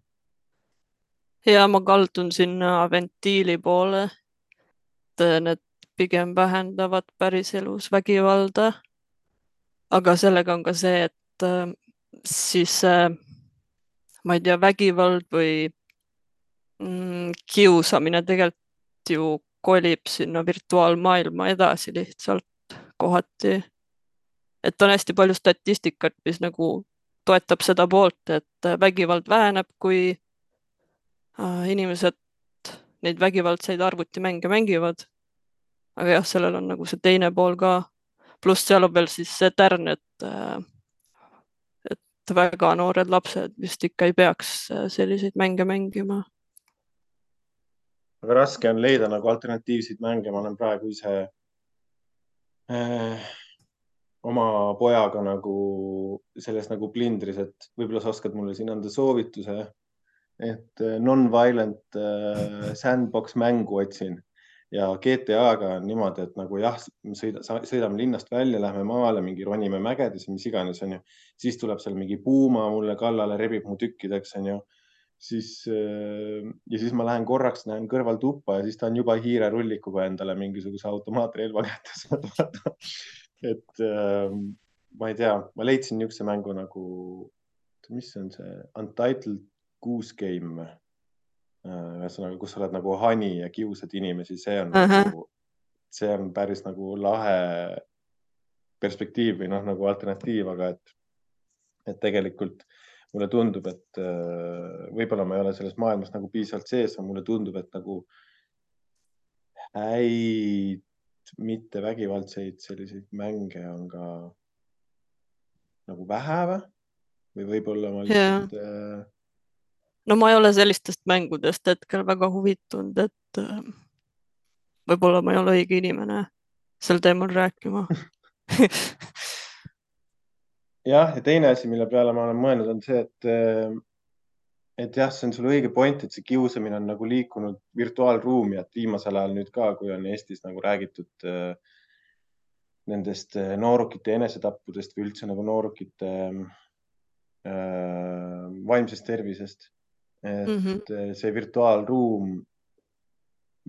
Speaker 5: ja ma kaldun sinna ventiili poole. et need pigem vähendavad päriselus vägivalda. aga sellega on ka see, et äh, siis äh, ma ei tea, vägivald või mm, kiusamine tegelikult ju kolib sinna virtuaalmaailma edasi lihtsalt kohati. et on hästi palju statistikat, mis nagu toetab seda poolt, et äh, vägivald väheneb, kui äh, inimesed neid vägivaldseid arvutimänge mängivad. aga jah, sellel on nagu see teine pool ka. pluss seal on veel siis see tärn, et, et väga noored lapsed vist ikka ei peaks äh, selliseid mänge mängima.
Speaker 4: Väga raske on leida nagu alternatiivseid mänge, ma olen praegu ise äh, oma pojaga nagu selles nagu plindris, et võib-olla sa oskad mulle siin anda soovituse. et äh, non-violent äh, sandbox mängu otsin ja GTA-ga on niimoodi, et nagu jah, sõida, sõidame linnast välja, lähme maale, mingi ronime mägedes mis iganes, onju. siis tuleb seal mingi puuma mulle kallale, rebib mu tükkideks, onju siis äh, ja siis ma lähen korraks, näen kõrval tuppa ja siis ta on juba hiirerullikuga endale mingisuguse automaatrelva kätte saanud. et äh, ma ei tea, ma leidsin niisuguse mängu nagu, mis on see Untitled Goose Game või? ühesõnaga, kus sa oled nagu hani ja kiusad inimesi, see on
Speaker 5: Ahah.
Speaker 4: nagu, see on päris nagu lahe perspektiiv või noh, nagu alternatiiv, aga et, et tegelikult mulle tundub, et äh, võib-olla ma ei ole selles maailmas nagu piisavalt sees, aga mulle tundub, et nagu häid, mitte vägivaldseid selliseid mänge on ka nagu vähe või? või võib-olla ma lihtsalt äh,
Speaker 5: no ma ei ole sellistest mängudest hetkel väga huvitunud, et äh, võib-olla ma ei ole õige inimene sel teemal rääkima.
Speaker 4: jah, ja teine asi, mille peale ma olen mõelnud, on see, et, et jah, see on sul õige point, et see kiusamine on nagu liikunud virtuaalruumi, et viimasel ajal nüüd ka, kui on Eestis nagu räägitud äh, nendest äh, noorukite enesetappudest või üldse nagu noorukite äh, vaimsest tervisest. et mm. -hmm. see virtuaalruum,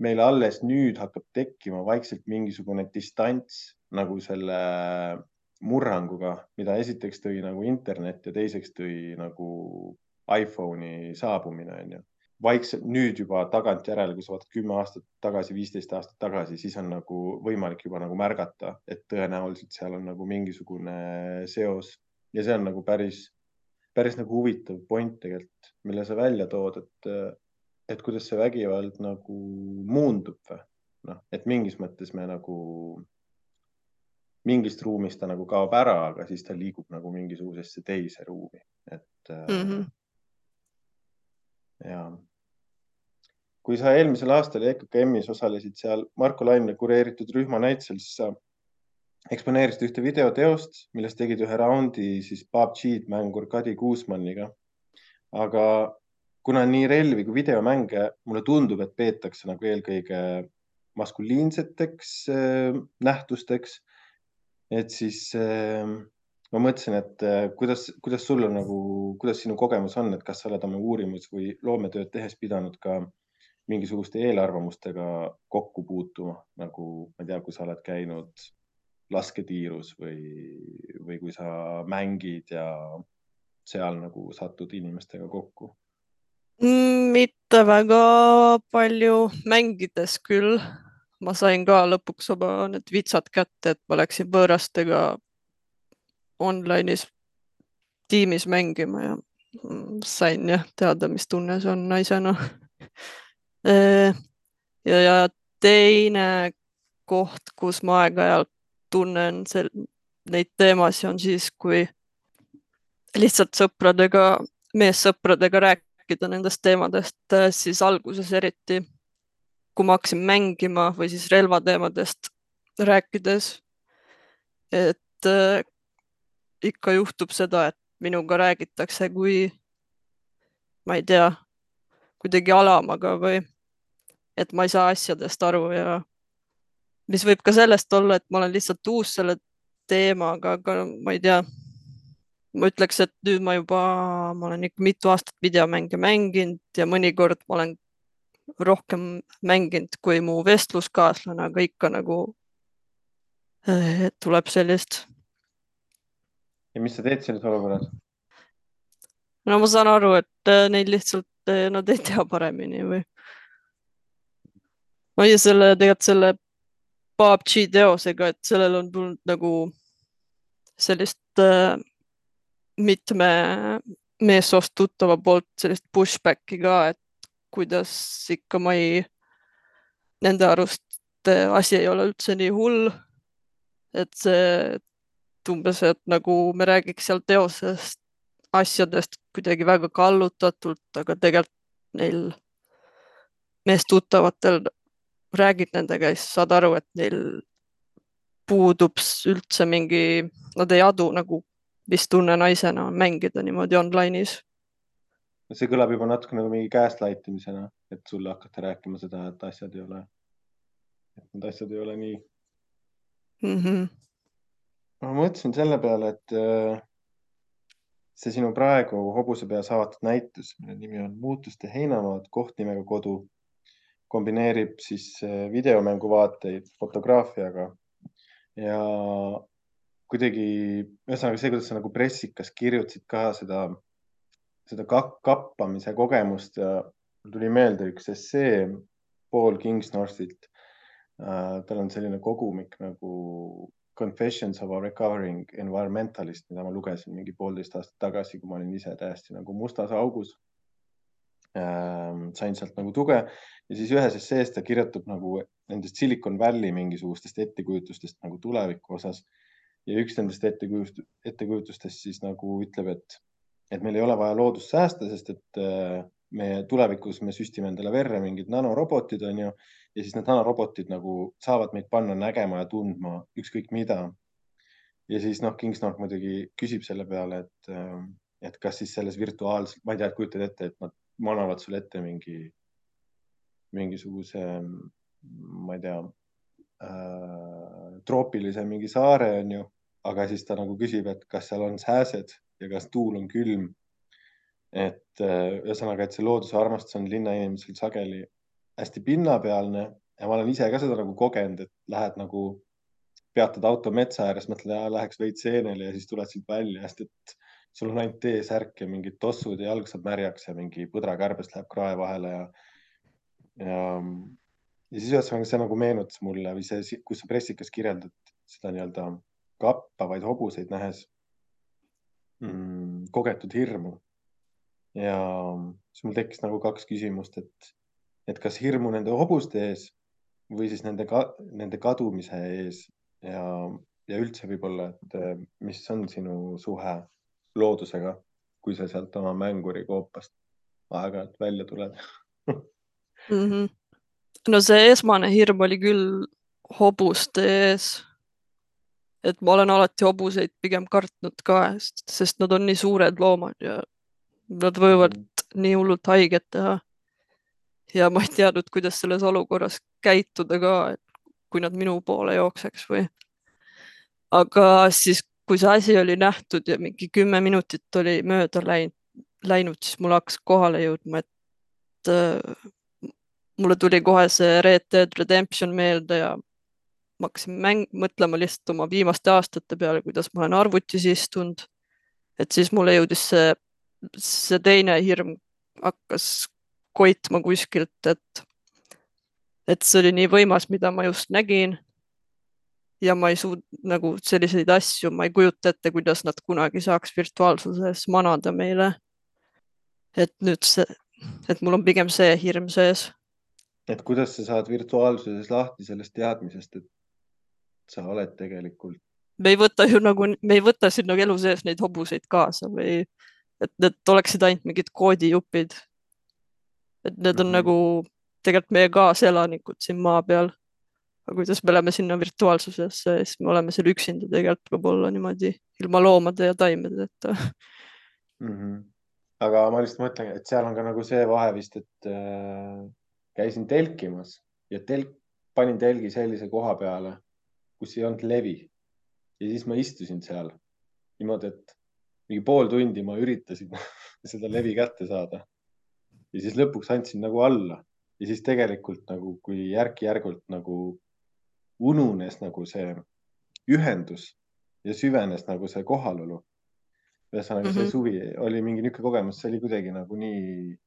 Speaker 4: meil alles nüüd hakkab tekkima vaikselt mingisugune distants nagu selle murranguga, mida esiteks tõi nagu internet ja teiseks tõi nagu iPhone'i saabumine, onju. vaikselt nüüd juba tagantjärele, kui sa vaatad kümme aastat tagasi, viisteist aastat tagasi, siis on nagu võimalik juba nagu märgata, et tõenäoliselt seal on nagu mingisugune seos ja see on nagu päris, päris nagu huvitav point tegelikult, mille sa välja tood, et, et kuidas see vägivald nagu muundub või noh, et mingis mõttes me nagu mingist ruumist ta nagu kaob ära, aga siis ta liigub nagu mingisugusesse teise ruumi, et mm.
Speaker 5: Mhm.
Speaker 4: ja kui sa eelmisel aastal EKKM-is osalesid seal Marko Laimne kureeritud rühma näitusel, siis sa eksponeerisid ühte videoteost, milles tegid ühe raundi siis PUBG-d mängur Kadi Kuusmanniga. aga kuna nii relvi kui videomänge, mulle tundub, et peetakse nagu eelkõige maskuliinseteks äh, nähtusteks, et siis äh, ma mõtlesin, et äh, kuidas, kuidas sul on nagu, kuidas sinu kogemus on, et kas sa oled oma uurimus või loometööd tehes pidanud ka mingisuguste eelarvamustega kokku puutuma, nagu ma ei tea, kui sa oled käinud lasketiirus või, või kui sa mängid ja seal nagu satud inimestega kokku?
Speaker 5: Mm, mitte väga palju, mängides küll. Ma sain ka lõpuks oma need vitsad kätte, et ma läksin võõrastega online'is tiimis mängima ja mm, sain jah teada, mis tunne see on naisena. ja, ja teine koht, kus ma aeg-ajalt tunnen sel, neid teemasid, on siis, kui lihtsalt sõpradega, meessõpradega rääkida nendest teemadest, siis alguses eriti, kui ma hakkasin mängima või siis relvateemadest rääkides, et äh, ikka juhtub seda, et minuga räägitakse kui, ma ei tea, kuidagi alamaga või et ma ei saa asjadest aru ja mis võib ka sellest olla, et ma olen lihtsalt uus selle teemaga, aga ma ei tea. ma ütleks, et nüüd ma juba, ma olen ikka mitu aastat videomänge mänginud ja mõnikord ma olen rohkem mänginud kui mu vestluskaaslane, aga ikka nagu äh, tuleb sellist.
Speaker 4: ja mis sa teed selles olukorras?
Speaker 5: no ma saan aru, et äh, neil lihtsalt, nad ei tea paremini või. ei tea, selle, tegelikult selle PUBG teosega, et sellel on tulnud nagu sellist äh, mitme meessoost tuttava poolt sellist pushback'i ka, et kuidas ikka ma ei, nende arust asi ei ole üldse nii hull. et see, et umbes, et nagu me räägiks seal teosest asjadest kuidagi väga kallutatult, aga tegelikult neil meestuttavatel räägid nendega ja siis saad aru, et neil puudub üldse mingi, nad ei adu nagu, mis tunne naisena on mängida niimoodi online'is.
Speaker 4: See kõlab juba natuke nagu mingi gaslight imisena, et sulle hakata rääkima seda, et asjad ei ole, et need asjad ei ole nii
Speaker 5: mm. -hmm.
Speaker 4: ma mõtlesin selle peale, et äh, see sinu praegu hobuse peas avatud näitus, mille nimi on Muutuste heinamaad, koht nimega kodu kombineerib siis videomänguvaateid fotograafiaga ja kuidagi, ühesõnaga see, kuidas sa nagu pressikas kirjutasid ka seda, seda kappamise kogemust ja mul tuli meelde üks essee Paul Kingsnorthilt äh,. tal on selline kogumik nagu Confessions of a Recovering Environmentalist, mida ma lugesin mingi poolteist aastat tagasi, kui ma olin ise täiesti nagu mustas augus sain sealt nagu tuge ja siis ühes essees ta kirjutab nagu nendest Silicon Valley mingisugustest ettekujutustest nagu tuleviku osas. ja üks nendest ettekujutust, ettekujutustest siis nagu ütleb, et, et meil ei ole vaja loodust säästa, sest et me tulevikus me süstime endale verre mingid nanorobotid, on ju, ja siis need nanorobotid nagu saavad meid panna nägema ja tundma ükskõik mida. ja siis noh, Kingsnorth muidugi küsib selle peale, et, et kas siis selles virtuaalses, ma ei tea, kujutad ette, et nad manavad sulle ette mingi, mingisuguse, ma ei tea äh,, troopilise mingi saare, onju, aga siis ta nagu küsib, et kas seal on sääsed ja kas tuul on külm. et äh, ühesõnaga, et see looduse armastus on linnainimesel sageli hästi pinnapealne ja ma olen ise ka seda nagu kogenud, et lähed nagu, peatad auto metsa ääres, mõtled, läheks veits seenele ja siis tuled siit välja, sest et sul on ainult T-särk ja mingid tossud ja jalg saab märjaks ja mingi põdrakärbes läheb krae vahele ja, ja, ja siis ühesõnaga see nagu meenutas mulle või see, kus sa pressikas kirjeldad seda nii-öelda kappavaid hobuseid nähes mm, kogetud hirmu. ja siis mul tekkis nagu kaks küsimust, et, et kas hirmu nende hobuste ees või siis nende, nende kadumise ees ja, ja üldse võib-olla, et mis on sinu suhe loodusega, kui sa sealt oma mängurikoopast aeg-ajalt välja tuled
Speaker 5: mm. -hmm. no see esmane hirm oli küll hobuste ees. Et ma olen alati hobuseid pigem kartnud ka, sest nad on nii suured loomad ja nad võivad mm nii hullult haiget teha. ja ma ei teadnud, kuidas selles olukorras käituda ka, et kui nad minu poole jookseks või. aga siis, kui see asi oli nähtud ja mingi kümme minutit oli mööda läinud, läinud, siis mul hakkas kohale jõudma, et äh, mulle tuli kohe see Red Dead Redemption meelde ja ma hakkasin mäng, mõtlema lihtsalt oma viimaste aastate peale, kuidas ma olen arvutis istunud. et siis mulle jõudis see, see teine hirm hakkas koitma kuskilt, et, et see oli nii võimas, mida ma just nägin ja ma ei suud-, nagu selliseid asju, ma ei kujuta ette, kuidas nad kunagi saaks virtuaalsuses manada meile. et nüüd see, et mul on pigem see hirm sees.
Speaker 4: et kuidas sa saad virtuaalsuses lahti sellest teadmisest, et sa oled tegelikult?
Speaker 5: me ei võta ju nagu, me ei võta sinna elu sees neid hobuseid kaasa või et need oleksid ainult mingid koodijupid. et need on mm -hmm. nagu tegelikult meie kaaselanikud siin maa peal aga kuidas me läheme sinna virtuaalsusesse, siis me oleme seal üksinda tegelikult võib-olla niimoodi ilma loomade ja taimedeta
Speaker 4: mm. -hmm. aga ma lihtsalt mõtlen, et seal on ka nagu see vahe vist, et äh, käisin telkimas ja telk, panin telgi sellise koha peale, kus ei olnud levi ja siis ma istusin seal niimoodi, et mingi pool tundi ma üritasin seda levi kätte saada. ja siis lõpuks andsin nagu alla ja siis tegelikult nagu, kui järk-järgult nagu ununes nagu see ühendus ja süvenes nagu see kohalolu. ühesõnaga mm -hmm. see mhm. suvi oli mingi niisugune kogemus, see oli kuidagi nagu nii,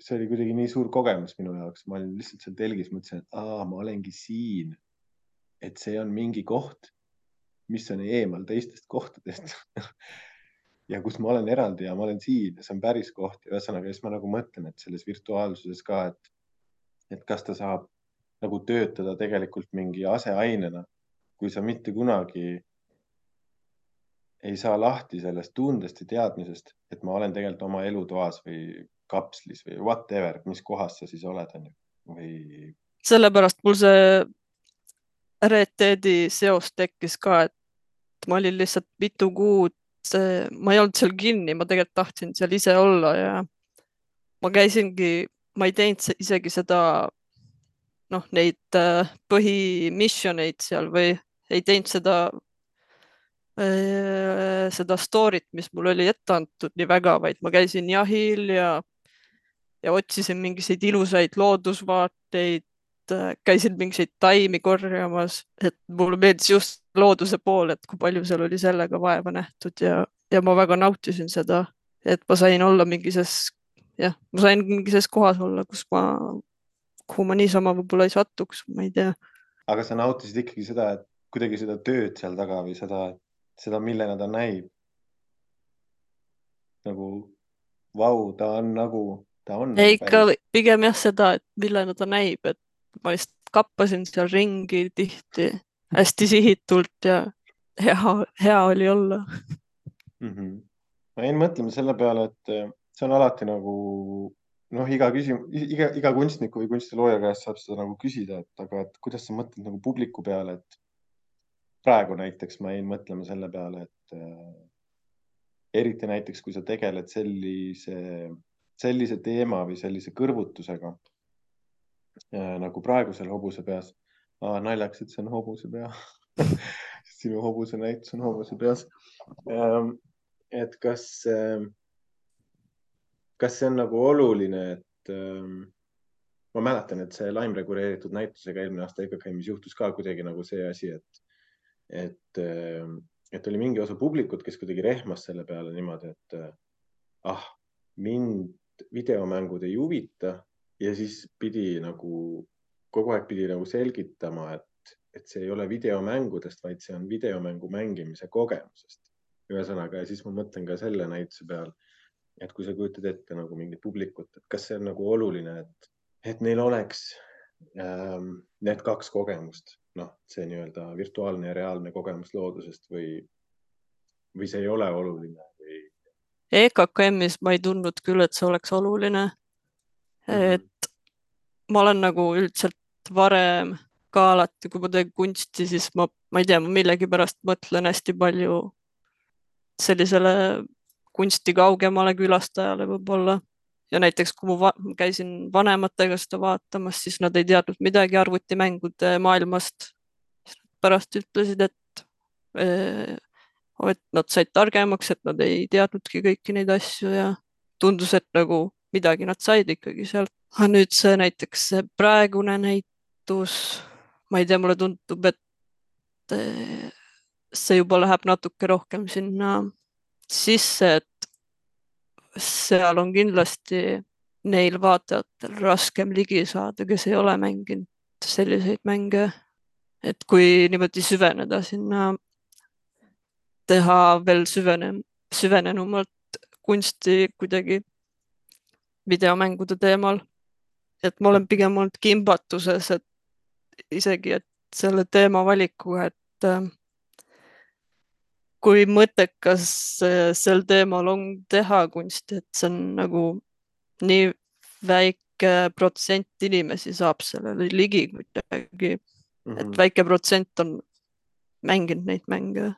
Speaker 4: see oli kuidagi nii suur kogemus minu jaoks, ma olin lihtsalt seal telgis, mõtlesin, et aa, ma olengi siin. Et see on mingi koht, mis on eemal teistest kohtadest ja kus ma olen eraldi ja ma olen siin ja see on päris koht ja ühesõnaga siis ma nagu mõtlen, et selles virtuaalsuses ka, et, et kas ta saab nagu töötada tegelikult mingi aseainena, kui sa mitte kunagi ei saa lahti sellest tundest ja teadmisest, et ma olen tegelikult oma elutoas või kapslis või whatever, mis kohas sa siis oled, onju, või.
Speaker 5: sellepärast mul see Red Deadi seos tekkis ka, et ma olin lihtsalt mitu kuud, ma ei olnud seal kinni, ma tegelikult tahtsin seal ise olla ja ma käisingi, ma ei teinud isegi seda noh, neid äh, põhimissioneid seal või ei teinud seda, äh, seda story't, mis mul oli ette antud nii väga, vaid ma käisin jahil ja, ja otsisin mingisuguseid ilusaid loodusvaateid, käisin mingisuguseid taimi korjamas, et mulle meeldis just looduse pool, et kui palju seal oli sellega vaeva nähtud ja, ja ma väga nautisin seda, et ma sain olla mingises, jah, ma sain mingises kohas olla, kus ma kuhu ma niisama võib-olla ei satuks, ma ei tea.
Speaker 4: aga sa nautisid ikkagi seda, et kuidagi seda tööd seal taga või seda, seda, millena ta näib? nagu vau, ta on nagu, ta on.
Speaker 5: ei, ikka pigem jah, seda, et millena ta näib, et ma lihtsalt kappasin seal ringi tihti hästi sihitult ja hea, hea oli olla
Speaker 4: mm. -hmm. ma jäin mõtlema selle peale, et see on alati nagu noh, iga küsimus, iga, iga kunstniku või kunstilooja käest saab seda nagu küsida, et aga, et kuidas sa mõtled nagu publiku peale, et praegu näiteks ma jäin mõtlema selle peale, et äh, eriti näiteks, kui sa tegeled sellise, sellise teema või sellise kõrvutusega nagu praegusel hobuse peas. naljakas, et see on hobuse pea sinu hobuse näitus on hobuse peas ähm,. et kas äh, kas see on nagu oluline, et ähm, ma mäletan, et see Lime reguleeritud näitusega eelmine aasta EKKM-is juhtus ka kuidagi nagu see asi, et, et, ähm, et oli mingi osa publikut, kes kuidagi rehmas selle peale niimoodi, et äh, ah, mind videomängud ei huvita ja siis pidi nagu kogu aeg pidi nagu selgitama, et, et see ei ole videomängudest, vaid see on videomängu mängimise kogemusest. ühesõnaga, ja siis ma mõtlen ka selle näituse peal, et kui sa kujutad ette nagu mingit publikut, et kas see on nagu oluline, et, et neil oleks ähm, need kaks kogemust, noh, see nii-öelda virtuaalne ja reaalne kogemus loodusest või, või see ei ole oluline või?
Speaker 5: EKKM-is ma ei tundnud küll, et see oleks oluline. Et ma olen nagu üldiselt varem ka alati, kui ma teen kunsti, siis ma, ma ei tea, millegipärast mõtlen hästi palju sellisele kunsti kaugemale külastajale võib-olla. ja näiteks, kui ma va käisin vanematega seda vaatamas, siis nad ei teadnud midagi arvutimängude maailmast. pärast ütlesid, et, eh, et nad said targemaks, et nad ei teadnudki kõiki neid asju ja tundus, et nagu midagi nad said ikkagi sealt. aga nüüd see näiteks see praegune näitus, ma ei tea, mulle tundub, et eh, see juba läheb natuke rohkem sinna sisse, et seal on kindlasti neil vaatajatel raskem ligi saada, kes ei ole mänginud selliseid mänge. et kui niimoodi süveneda sinna, teha veel süvene, süvenenumalt kunsti kuidagi videomängude teemal. et ma olen pigem olnud kimbatuses, et isegi, et selle teema valikuga, et kui mõttekas sel teemal on teha kunsti, et see on nagu nii väike protsent inimesi saab sellele ligi kuidagi mm, -hmm. et mhm. väike protsent on mänginud neid mänge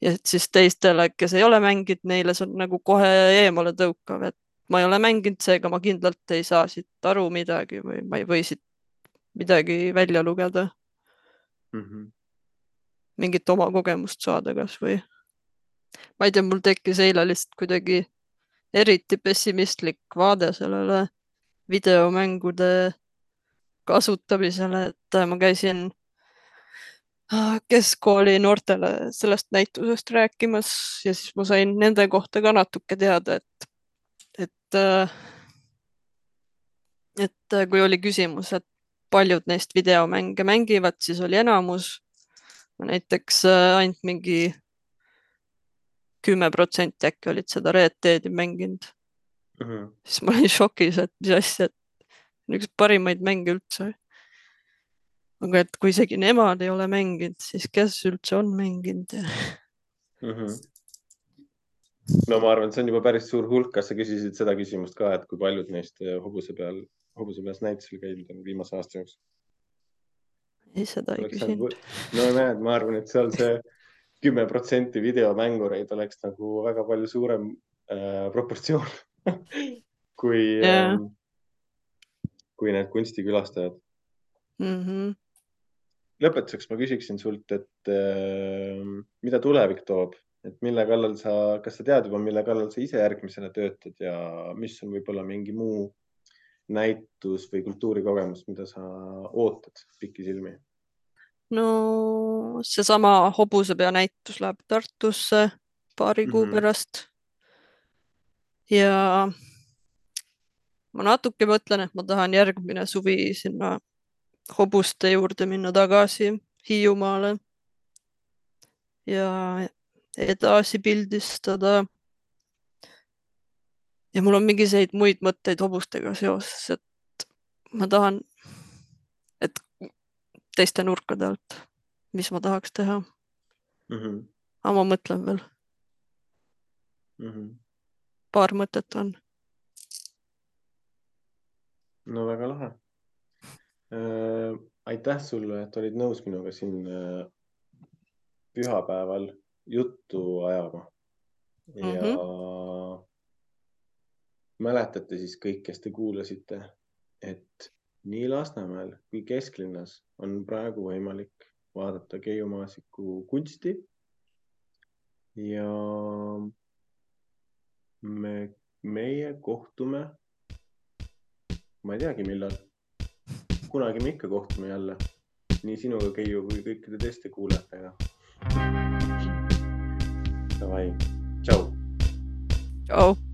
Speaker 5: ja siis teistele, kes ei ole mänginud, neile see on nagu kohe eemale tõukav, et ma ei ole mänginud, seega ma kindlalt ei saa siit aru midagi või ma ei või siit midagi välja lugeda mm. -hmm. mingit oma kogemust saada kasvõi ma ei tea, mul tekkis eile lihtsalt kuidagi eriti pessimistlik vaade sellele videomängude kasutamisele, et ma käisin ah, keskkooli noortele sellest näitusest rääkimas ja siis ma sain nende kohta ka natuke teada, et, et, äh, et kui oli küsimus, et paljud neist videomänge mängivad, siis oli enamus näiteks äh, ainult mingi kümme protsenti äkki olid seda Red Deadi mänginud mm. -hmm. siis ma olin šokis, et mis asja, et üks parimaid mänge üldse. aga et kui isegi nemad ei ole mänginud, siis kes üldse on mänginud mm?
Speaker 4: -hmm. No ma arvan, et see on juba päris suur hulk. kas sa küsisid seda küsimust ka, et kui paljud neist eh, hobuse peal, hobuse peas näitusel käinud on viimase aasta jooksul?
Speaker 5: ei, seda ei küsinud.
Speaker 4: no näed, ma arvan, et seal see kümme protsenti videomängureid oleks nagu väga palju suurem äh, proportsioon kui yeah., ähm, kui need kunstikülastajad mm. -hmm. lõpetuseks ma küsiksin sult, et äh, mida tulevik toob, et mille kallal sa, kas sa tead juba, mille kallal sa ise järgmisena töötad ja mis on võib-olla mingi muu näitus või kultuurikogemus, mida sa ootad pikisilmi?
Speaker 5: no seesama hobusepea näitus läheb Tartusse paari kuu mm -hmm. pärast. ja ma natuke mõtlen, et ma tahan järgmine suvi sinna hobuste juurde minna tagasi Hiiumaale ja edasi pildistada. ja mul on mingisuguseid muid mõtteid hobustega seoses, et ma tahan, et teiste nurkade alt, mis ma tahaks teha mm. -hmm. aga ma mõtlen veel mm. -hmm. paar mõtet on.
Speaker 4: no väga lahe äh,. aitäh sulle, et olid nõus minuga siin äh, pühapäeval juttu ajama ja mm -hmm. mäletate siis kõik, kes te kuulasite, et nii Lasnamäel kui kesklinnas on praegu võimalik vaadata Keiu Maasiku kunsti. ja me meie kohtume. ma ei teagi, millal. kunagi me ikka kohtume jälle. nii sinuga, Keiu, kui kõikide teiste kuulajatega. Davai, tšau.
Speaker 5: tšau.